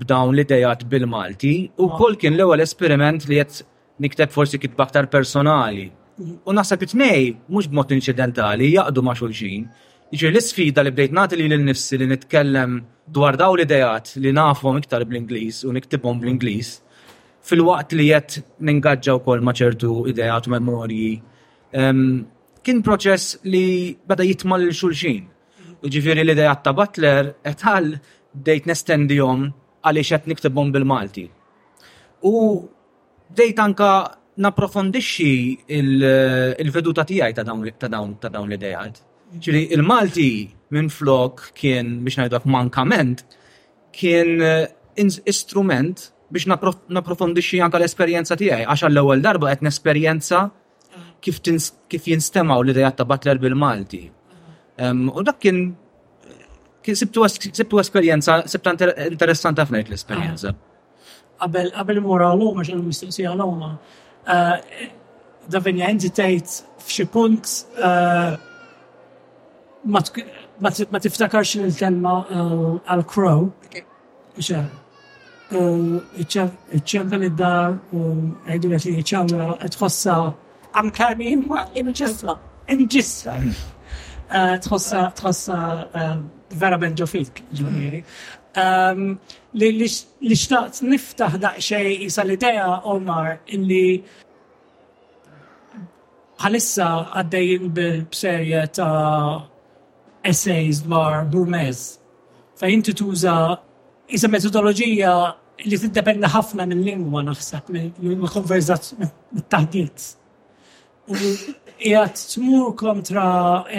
b'dawn l-ideat bil-Malti u wkoll kien l-ewwel esperiment li qed Nikteb forsi kitba aktar personali. U naħseb it-tnej, mhux b'mod inċidentali, jaqdu ma' xulxin. Jiġri l-isfida li bdejt nagħti lili nnifsi li nitkellem dwar dawn l-ideat li nafhom iktar bl-Ingliż u niktibhom bl-Ingliż, filwaqt li qed ningaġġa wkoll ma' ċertu ideat u memorji, kien proċess li beda jitma' lil xulxin. Jiġifieri l-ideat ta' Butler et al bdejt nestendihom għaliex qed niktibhom bil-Malti. U bdejt anke napprofondixxi l-veduta tiegħi ta' dawn l-ideat. Ġifieri il-Malti minflok kien biex ngħidlek mankament kien strument biex napprofondixxi anke l-esperjenza tiegħi għax għall-ewwel darba qed nesperjenza kif jinstemgħu l-ideat ta' Butler bil-Malti. U dak kien sibtu esperjenza, sibtha interessanti ħafna dik l-esperjenza. Qabel qabel immur għal Lhoma x'inhu mistoqsija għal Lhoma. Davinia inti tgħid f'xi punt ma tiftakarx il-kelma għal crow. Iċċempel id-dar u jgħidu li ċawra tħossha Anke li huwa imġisma, imġisma. Eh, tħossa, tħossa eh, vera ben ġofik, ġunieri. Ehm, li xtaqt niftaħ daqxej jisa l-idea, Omar, illi bħalissa għaddejjin bil-serje ta' essays dwar Burmez Fejn inti tuża isa metodoloġija li tiddependi ħafna mill-lingwa naħseb, mill-taħdit. U qiegħed tmur kontra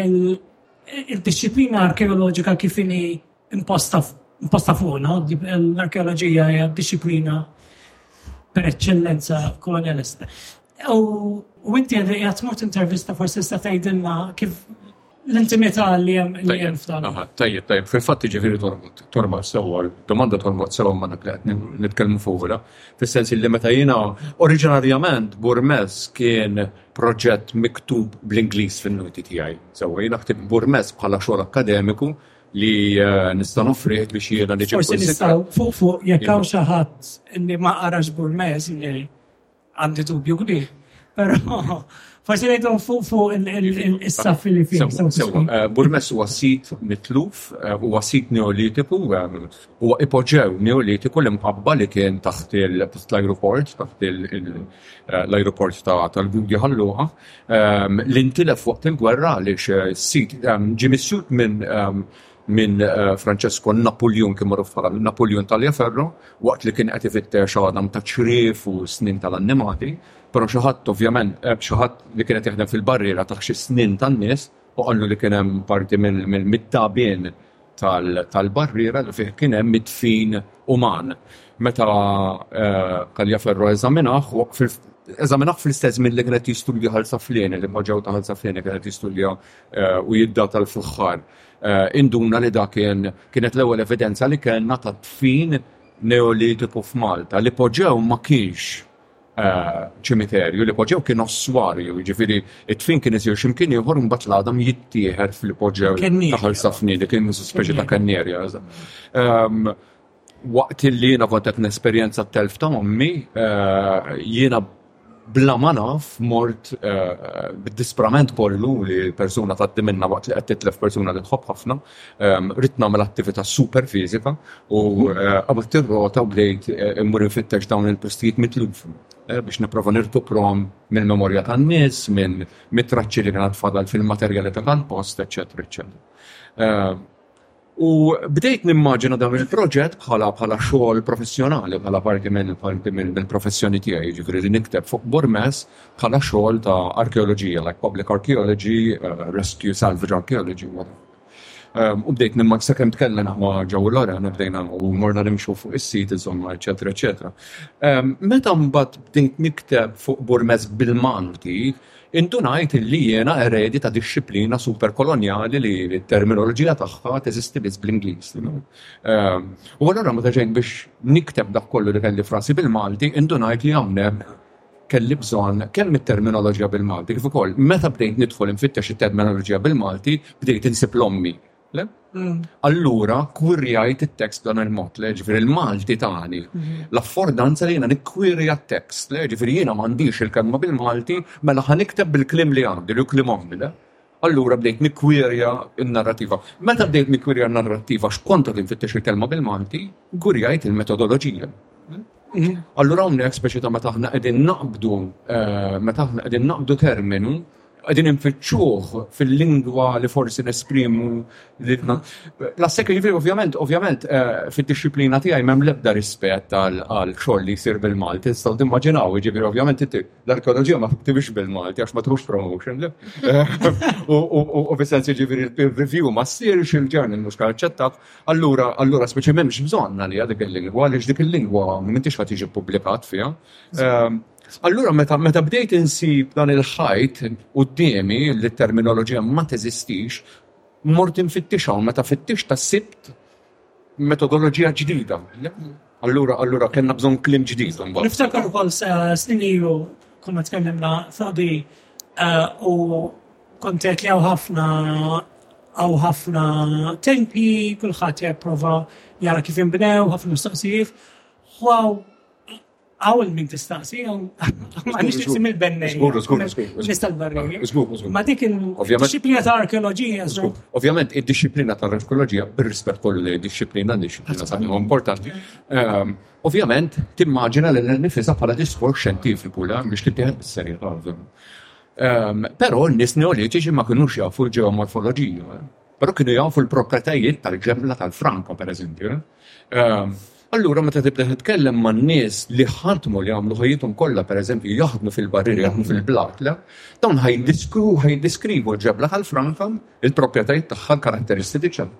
il-disciplina arkeoloġika kif inhi imposta imposta fuqna, l-arkeoloġija hija disciplina per eċċellenza kolonjalista. U inti qiegħed tmur tintervista forsi tista' tgħidilna kif L-intimità li hemm li hemm f'dan. Tajjeb, tajjeb, fil-fatt jiġifieri torbot, torma sewwa, domanda torbot sewwa ma' dak li qed nitkellmu fuqha, fis-sens li meta jiena oriġinarjament Burmez kien proġett miktub bl-Ingliż fin-noti tiegħi. Sewwa jiena ħtibt Burmez bħala xogħol akkademiku li nista' noffrih biex jiena niġi. Forsi nistgħu fuq fuq jekk hawn xi ħadd li ma qarax Burmez Għandi dubju kbir. Però forsi ngħidhom fuq fuq is-saffi li fih. Sewwa, Burmess huwa sit mitluf, huwa sit Neolitiku, huwa ipoġew Neolitiku l-imqabba li kien taħt l-ajruport, taħt l-ajruport tal-Gudja Ħal Luqa, li ntilef waqt il-gwerra għaliex is-sit ġie misjud minn minn Francesco Napuljun kien magħruf bħala Napuljun Tagliaferro waqt li kien qed ifittex għadam ta' ċriev u snin tal-annimati, però xi ħadd ovvjament xi ħadd li kien qed jaħdem fil-barriera tah xi snin tan-nies u qallu li kien hemm parti mit-tagħbien tal-barriera li fih kien hemm id-dfin uman. Meta Tagliaferro eżaminah, eżaminah fl-istess żmien li kien qed jistudja ħalsaflieni, li ma ġew ta' ħalsaflieni kien qed jistudja u jiddata l-fuħħar. Eh, induna li da kien kienet l-ewwel evidenza li kellna ta' tfin neolitiku f'Malta li poġew ma kienx eh, ċimiterju li poġew kien ossuarju, ġifiri it-tfin kien isir ximkien ieħor mbagħad l-għadam jittieħed fil-poġew taħal safni li kien speċi ta' kannierja. Ehm, waqt li jiena kont qed nesperjenza t-telf ta' ommi, eh, jiena bla ma naf mort eh, bid-disprament kollu li persuna ta' diminna waqt li qed titlef persuna li tħobb ħafna, ehm, rid nagħmel attività super fiżika u eh, qabad tirrota u bdejt immur infittex dawn il-postijiet mitluf biex nipprova nirtuprom minn memorja tan-nies, minn mitraċċi li kienet fadal fil-materjali ta' tal-post, eċetera, eċetera. Ehm, U bdejt nimmaġina dan il-proġett bħala bħala xogħol professjonali, bħala parti minn parti mill-professjoni tiegħi, jiġifieri li nikteb fuq Burmes bħala xogħol ta' arkeoloġija, like public archaeology, eh, rescue, salvage archaeology, whatever. Ehm, u bdejt nimma sakemm tkellimna ma ġew l-oran, bdejna u morna nimxu fuq is-sit, insomma, eċetera, eċetera. Ehm, meta mbagħad bdejt nikteb fuq Burmes bil-Malti, Indunajt li jiena eredi ta' dixxiplina superkolonjali li t-terminoloġija tagħha teżisti biss bl-Ingliż. U allura meta ġejt biex nikteb dak kollu li kelli f'rasi bil-Malti, indunajt li hawnhekk kelli bżonn kemm it-terminoloġija bil-Malti kif ukoll, meta bdejt nidħol infittex it-terminoloġija bil-Malti, bdejt insib l-ommi Le? Allura kwirjajt it-tekst b'dan il-mod, le? Ġifieri l-Malti tani l-affordanza li jiena nikkwirja t-tekst, le? Ġifieri jiena m'għandix il-kelma bil-Malti, mela ħa nikteb bil-kliem li għandi, li hu kliem ommi, le? Allura bdejt nikkwirja n-narrativa. Meta bdejt nikkwirja n-narrativa x'kont qed infittex il-kelma bil-Malti, kwirjajt il-metodoloġija. Allura hawnhekk speċi ta' meta aħna qegħdin naqbdu, meta aħna qegħdin naqbdu terminu Qegħdin infittxuh fil-lingwa li forsi nesprimu lilna. La secca jiġifieri ovvjament, ovvjament eh, fid-dixxiplina tiegħi m'hemm l-ebda rispett għal xogħol li jsir bil-Malti, tistgħu timmaġinaw, jiġifieri ovvjament inti l-arkeoloġija ma tiktibx bil-Malti għax ma tħux promotion. U fis-sens jiġifieri l-peer review ma ssirx il-journal mhux kan aċċettat, allura allura speċi m'hemmx bżonn għalija dik il-lingwa għaliex dik il-lingwa m'intix ħadd jiġi ppubblikat fiha. Ehm, Allura meta, meta bdejt insib dan il-ħajt quddiemi li t-terminoloġija ma teżistix, mort infittixha u meta fittixtha sibt metodoloġija ġdida. Allura, allura kellna bżonn kliem ġdid imbagħad. Niftakar ukoll snin ilu konna tkellimna f'Abi u kont għedt li hawn ħafna, hawn ħafna tempji, kulħadd jipprova jara kif inbnew, ħafna mistoqsijiet. Hu hawn Għawn min tistaqsi, ma nix nixtieq simil bennej. Zgur, zgur, Nista l-barri. Zgur, zgur. Ma dik il-disciplina ta' arkeologija. Ovvjament, il-disciplina ta' arkeologija, bil-rispet kollu li disciplina, disciplina sa' importanti. Ehm, ovvjament, timmaġina li l-nifisa bħala diskor xentifiku, la, biex li tiħed s-serjetà. Ehm, Pero n-nis neolitiċi ma kienux jafu l-ġeomorfoloġija, pero kienu jafu l-propretajiet tal-ġemla tal-franko, per eżempju. Ehm, Allura meta tibda titkellem man-nies li ħadmu li għamlu ħajjithom kollha pereżempju jaħdmu fil-barrieri, jaħdmu fil-blakla, dawn ħajdiskrivu l-ġebla tal-Franka, il-proprjetajiet tagħha,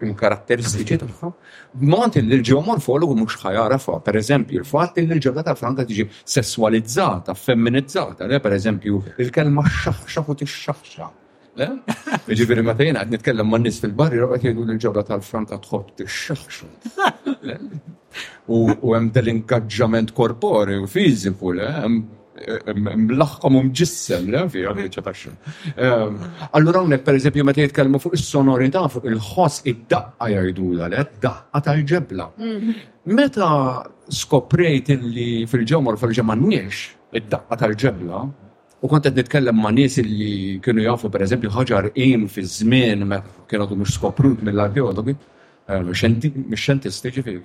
il-karatteristiċi tagħha, b'mod li l-ġeomorfologu mhux ħajagħrafha. Pereżempju, il-fatt li l-ġebla tal-Franka tiġi sesswalizzata, femminizzata, le pereżempju, il-kelma xaħxaħ u tixxaħxaħ. Ġifieri meta jiena qed nitkellem man nies fil-barriera qed jgħidu li l-ġabra tal-Franka tħobb tixxaħxu. U hemm dell-ingaġġament korporew fiżiku, le? mlaħħkom u mġissem, le, fija, bieċa taxxa. Ehm, allura hawnhekk pereżempju meta jitkellmu fuq is-sonorità, fuq il-ħoss, id-daqqa jgħidula, le, daqqa tal-ġebla. Mhm. Meta skoprejt illi fil-ġew morfoloġi m'għandniex id-daqqa tal-ġebla, U kont qed nitkellem ma' nies li kienu jafu pereżempju ħaġar qim fiż-żmien meta kien għadu mhux skoprut mill-arkeologi, mix-xjentisti ġifieri.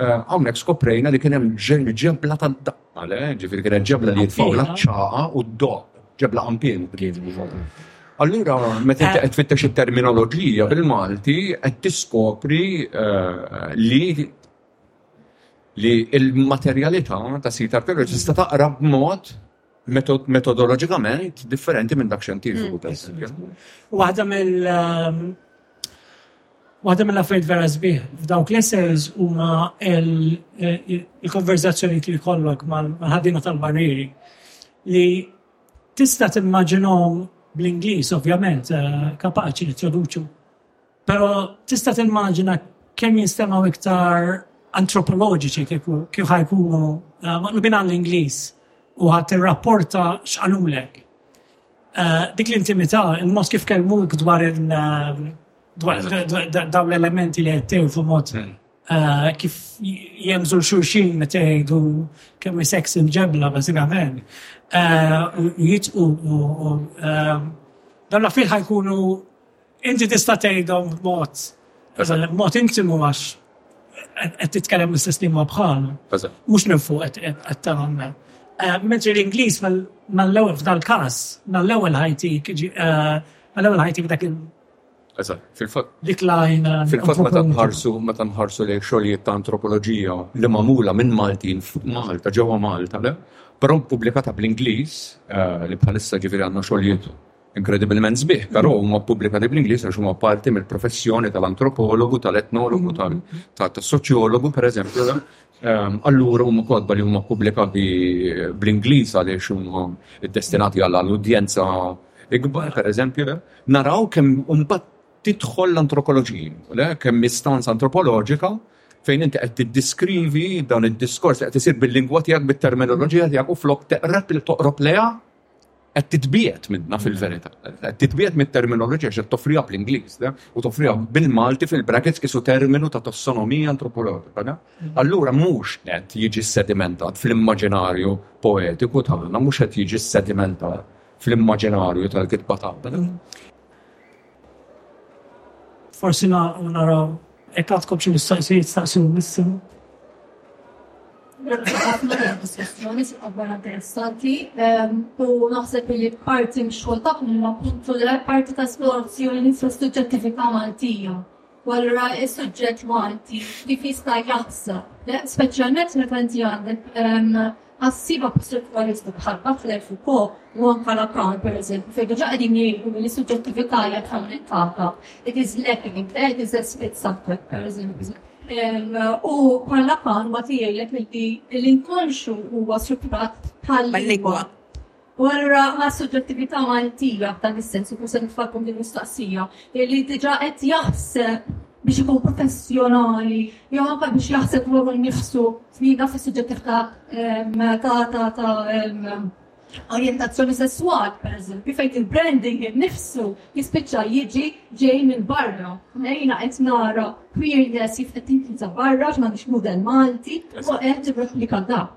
Hawnhekk skoprejna li kien hemm ġebla tad-daqqa, le? Ġifieri kienet ġebla li jitfgħu l-għaċċaqa u d-doqq, ġebla qanpiena kienet ġifieri. Allura meta inti qed tfittex it-terminoloġija bil-Malti qed tiskopri li li l-materjalità ta' sit arkeoloġiku tista' taqra b'mod metodoloġikament differenti minn dak xjentifiku ta' mm. Waħda mill um, Waħda mill affarijiet vera sbieħ f'dawk l-essays huma il-konverzazzjoni li kollok mal-ħaddiema tal-barrieri li tista' timmaġinhom bl-Ingliż ovvjament eh, kapaċi li traduċu Pero tista' timmaġina kemm jinstemaw iktar antropoloġiċi kieku kif ħajkunu eh, maqlubin għall-Ingliż u ħadd irrapporta x'qalulek. Eh, dik l-intimità, il-mod kif kelmuk dwar il- eh, dwar dawn l-elementi li għettew fu mod hmm. kif jemżu l-xurxin meta jgħidu kemm sex il-ġebla bażikament. U jitqu u dan l-affil ħajkunu Inti tista' tgħidhom b'mod b'mod intimu għax qed titkellem l-istess lingwa bħalu. Mhux minn fuq qed tagħmel. Eh, mentri l-Ingliż mal-ewwel f'dal-każ, mal-ewwel ħajtik, eh, mal-ewwel ħajtik dak il- fil-fatt. Dik lajna. Eh, fil-fatt meta nħarsu meta nħarsu lejn xogħlijiet ta' antropoloġija li magħmula minn Maltin f'Malta ġewwa Malta le, però ppubblikata bl-Ingliż li bħalissa ġifieri għandna xogħlijiet Inkredibilment sbieħ, però, huma ppubblikati bl-Ingliż għax huma parti mill-professjoni tal-antropologu, tal-etnologu, tas-soċjologu, pereżempju, allura huma kotba li huma ppubblikati bl-Ingliż għaliex huma ddestinati għal udjenza ikbar, pereżempju, naraw kemm imbagħad tidħol l-antropoloġija, kemm hi stanza antropoloġika fejn inti qed tiddiskrivi dan id-diskors li qed isir bil-lingwa tiegħek, bit-terminoloġija tiegħek u flok teqreb li toqrob lejha. qed titbiegħed minna fil-verità. Qed titbiegħed mit-terminoloġija x'qed toffriha bl-Ingliż u toffriha bil-Malti fil-brackets kisu terminu ta' tassonomija antropoloġika. Allura mhux qed jiġi sedimentat fl-immaġinarju poetiku tagħna, mhux qed jiġi sedimentat fl-immaġinarju tal-kitba tagħna. Forsi nagħlqu naraw hekk għandkom xi mistoqsijiet staqsu missu. Diskussjoni akbar interessanti ehm, u naħseb li parti mix-xogħol tagħhom huma puntu li parti ta' esplorazzjoni ta' suġġettività Maltija. u allura s-suġġett Malti kif jista' jaħsar, speċjalment meta inti għandek għassiba strutturalisti bħal Butler Foucault u anka Lacan, per eżempju, fejn diġà qegħdin jgħidu li suġġettività hija frammentata, it is lacking in that, it is a split subject, per eżempju. U bħal Lacan ma tgħidlek li l-inkonxu huwa strutturat bħal lingwa. U allura ma' suġġettività Maltija f'dan is-sens, u se nitfakkum din mistoqsija, li diġà qed jaħseb biex ikun professjonali, jew anke biex jaħseb ruħu nnifsu f'lina fis-suġġettività ta' ta' ta' orjentazzjoni sesswali, pereżempju, fejn il-branding innifsu jispiċċa jiġi ġej minn barra. Jiena qed nara queerness kif qed tintuża barra, x'ma nix mudell Malti, u qed tirreplika dak.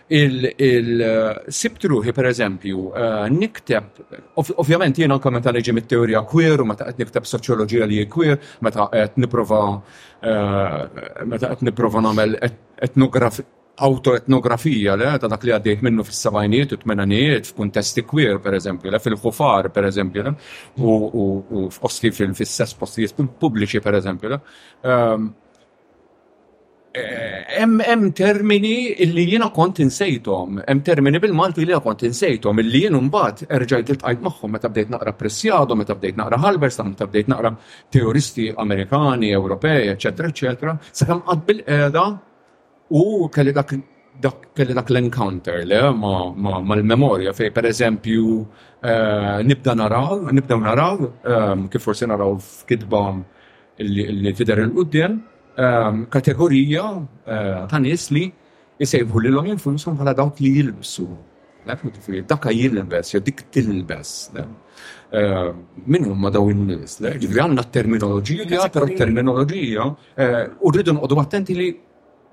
Sibt ruħi, per eżempju, nikteb, ovvjament jien anke meta niġi mit-teorija queer u meta qed nikteb soċjoloġija li hi queer, meta qed nipprova meta qed nipprova nagħmel awtoetnografija le ta' dak li għaddej minnu fis-sebgħinijiet u t-tmenanijiet f'kuntesti queer, per eżempju, fil-ħufar, per eżempju, le, u f'postijiet fis-sess, f'postijiet pubbliċi, per eżempju, le. Hemm termini li jiena kont insejthom, hemm termini bil-Malti li kont insejthom, illi jien imbagħad erġajt iltqajt magħhom meta bdejt naqra Preciado, meta bdejt naqra Halberstam, meta bdejt naqra teoristi Amerikani, Ewropej, eċċetera, eċċetera, sakemm qatt bilqiegħda u kelli dak kelli dak l-encounter, le, mal-memorja fejn pereżempju nibda naraw, nibdew naraw, kif forsi naraw f'kitba li tidher 'il quddiem kategorija ta' nies li jsejħu lilhom infushom bħala dawk li jilbsu. Daka jilbes, jew dik tilbes. Min huma daw in-nies? Ġifieri għandna terminoloġija, però terminoloġija u rridu noqogħdu attenti li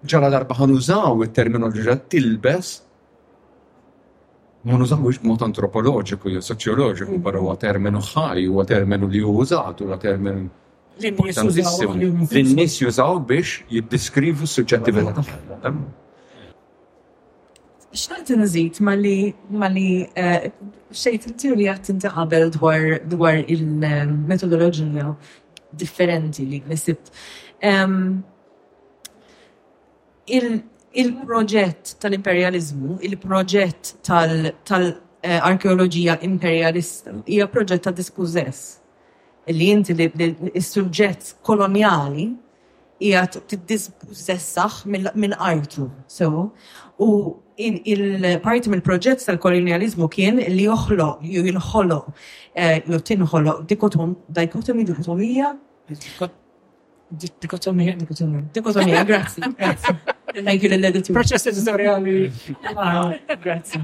ġala darba ħanużaw it-terminoloġija tilbes ma nużawhiex b'mod antropoloġiku jew soċjoloġiku, però huwa terminu ħaj, huwa terminu li hu użat, huwa terminu importantissimu li n-nies jużaw biex jiddiskrivu s-suġġettività tagħhom. Xtaqt nżid malli malli eh, xejt li għat inti qabel dwar dwar il-metodoloġija differenti li nisibt. il-proġett tal-imperjaliżmu, il-proġett tal-arkeoloġija imperjalista hija proġett ta' diskużess li inti l-suġġett kolonjali qiegħed tiddiskużessah minn artu, sew? U parti mill-proġett tal-kolonjaliżmu kien li joħloq jew jinħoloq jew tinħoloq dikotomija, dikotomija? Dikotomija, dikotomija, dikotomija, grazzi, grazzi. Thank you l-editur. Proċess editoriali. Ah, grazzi.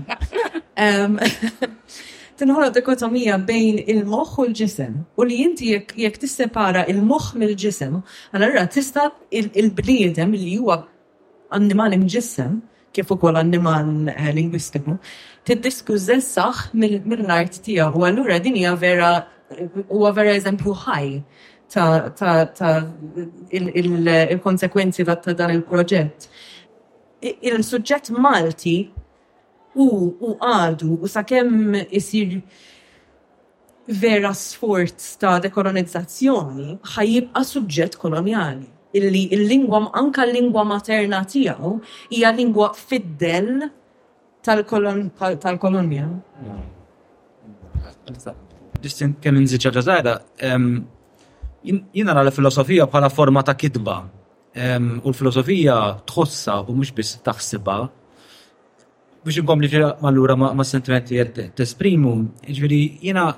Tinħolo dikotomija bejn il-moħ u l-ġisem. U li jinti jek tissepara il-moħ mill-ġisem, għallura tista il-bniedem li huwa annimali mġissem kif ukoll annimal lingwistiku, tiddiskuża s-saħħ mill-art tiegħu u allura din hija vera huwa vera eżempju ħaj ta' ta' ta' il-konsegwenzi ta' dan il-proġett. Il-suġġett Malti hu u għadu u sakemm isir vera sforz ta' dekolonizzazzjoni ħa jibqa' suġġett kolonjali, illi l-lingwa, anke l-lingwa materna tiegħu, hija lingwa fid-dell tal-kolonja. Biex kemm inżid ħaġa żgħira, jien nara l-filosofija bħala forma ta' kitba u l-filosofija tħossha u mhux biss taħsibha Biex inkompli ġira mallura ma' sentimenti qed tesprimu, ġifieri jiena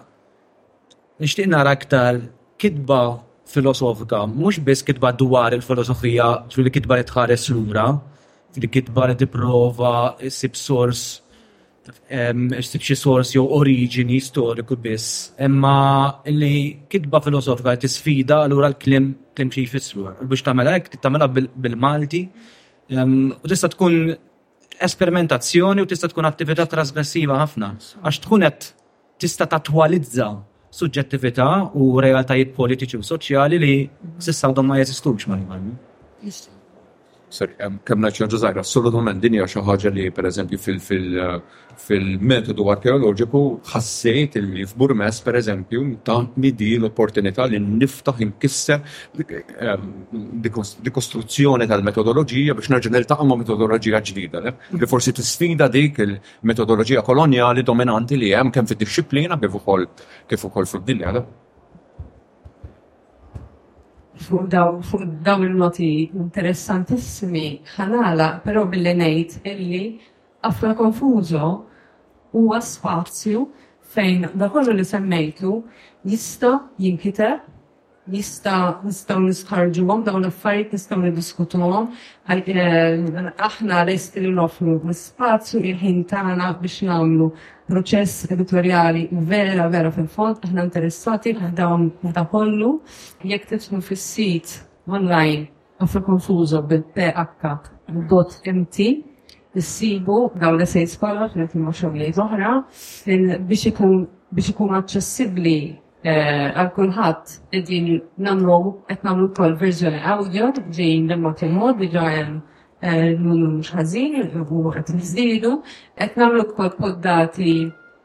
nixtieq nara aktar kitba filosofika, mhux biss kitba dwar il-filosofija, ġifieri kitba li tħares lura, ġifieri kitba li tipprova ssib sors, ssib xi sors jew oriġini storiku biss, imma li kitba filosofika li tisfida allura l-kliem xi jfissru. U biex tagħmel hekk trid tagħmilha bil-Malti u tista' tkun esperimentazzjoni u tista' tkun attività trasgressiva ħafna għax tkun qed tista' tattwalizza suġġettività u realtajiet politiċi u soċjali li s'issa għadhom ma jeżistux mal-mal. Kemm ngħid xi ħaġa żgħira, assolutament din hija xi ħaġa li pereżempju fil- fil-metodu arkeoloġiku ħassejt illi f'Burmes pereżempju tatni di l-opportunità li niftaħ inkisser dikostruzzjoni tal-metodoloġija biex nerġa' niltaqa' ma' metodoloġija ġdida li forsi tisfida dik il-metodoloġija kolonjali dominanti li hemm kemm fid-dixxiplina kif ukoll kif ukoll fid-dinja. Fuq dawn fuq dawn il-noti interessantissimi ħanala però billi ngħid illi Afra Confuso huwa spazju fejn dak kollu li semmejtu jista' jinkiteb, jista' nistgħu nistħarrġuhom dawn l-affarijiet nistgħu niddiskutuhom. Aħna lesti li noffru l-ispazju, il-ħin tagħna biex nagħmlu proċess editorjali vera vera fil-fond, aħna interessati f'dawn f'da kollu. Jekk tidħlu fis-sit online Ħafna konfuża bil-PH dot mt. Issibu dawn l-essays kollha flimkien ma' xogħlijiet oħra. Biex ikun biex ikun aċċessibbli għal kulħadd qegħdin nagħmluhom qed nagħmlu wkoll verżjoni awdjo ġejjin minn mod il mod diġà hemm numru mhux ħażin u qed niżdiedu. Qed nagħmlu wkoll poddati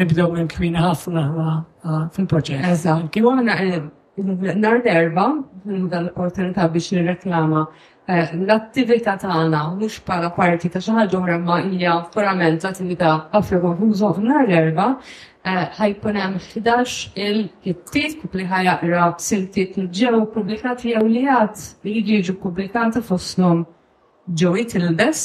Nibdew minn kmini ħafna fil-proċess. Eżatt, kif għandna nhar l-erba dan l-opportunità biex nirreklama eh, l-attività tagħna mhux bħala parti ta' xi ħaġa oħra ma hija purament attività Afro Konfużo nhar l-erba eh, ħajkun hemm 11 il-kittieb li ħajaqra siltiet li ġew pubblikati jew li għad li jiġu pubblikati fosthom ġew tilbes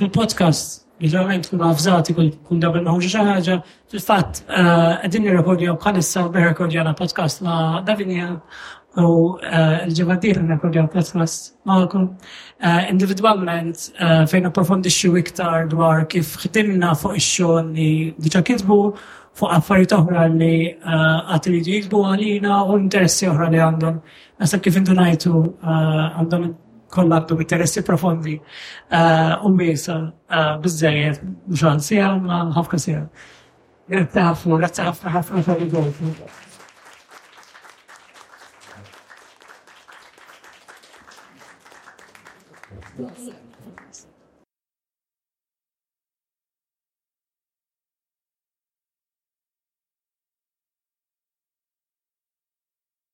Fil-podcast, li ġeneralment tkunu avżati kull kull darba li noħorġu xi ħaġa, fil-fatt qegħdin nirrekordjaw bħalissa nirrekordjana podcast ma' Davinia u l-ġimgħa d-dieħla nirrekordjaw podcast magħkom individwalment fejn approfondixxu iktar dwar kif ħdimna fuq ix-xogħol li diġà kitbu fuq affarijiet oħra li għad iridu jikbu għalina u interessi oħra li għandhom Naħseb kif indunajtu għandhom kollha għandhom interessi profondi u wiesa biżejjed mhux għal sija ma ħafna sija. Grazzi ħafna, grazzi ħafna ħafna tal-idol.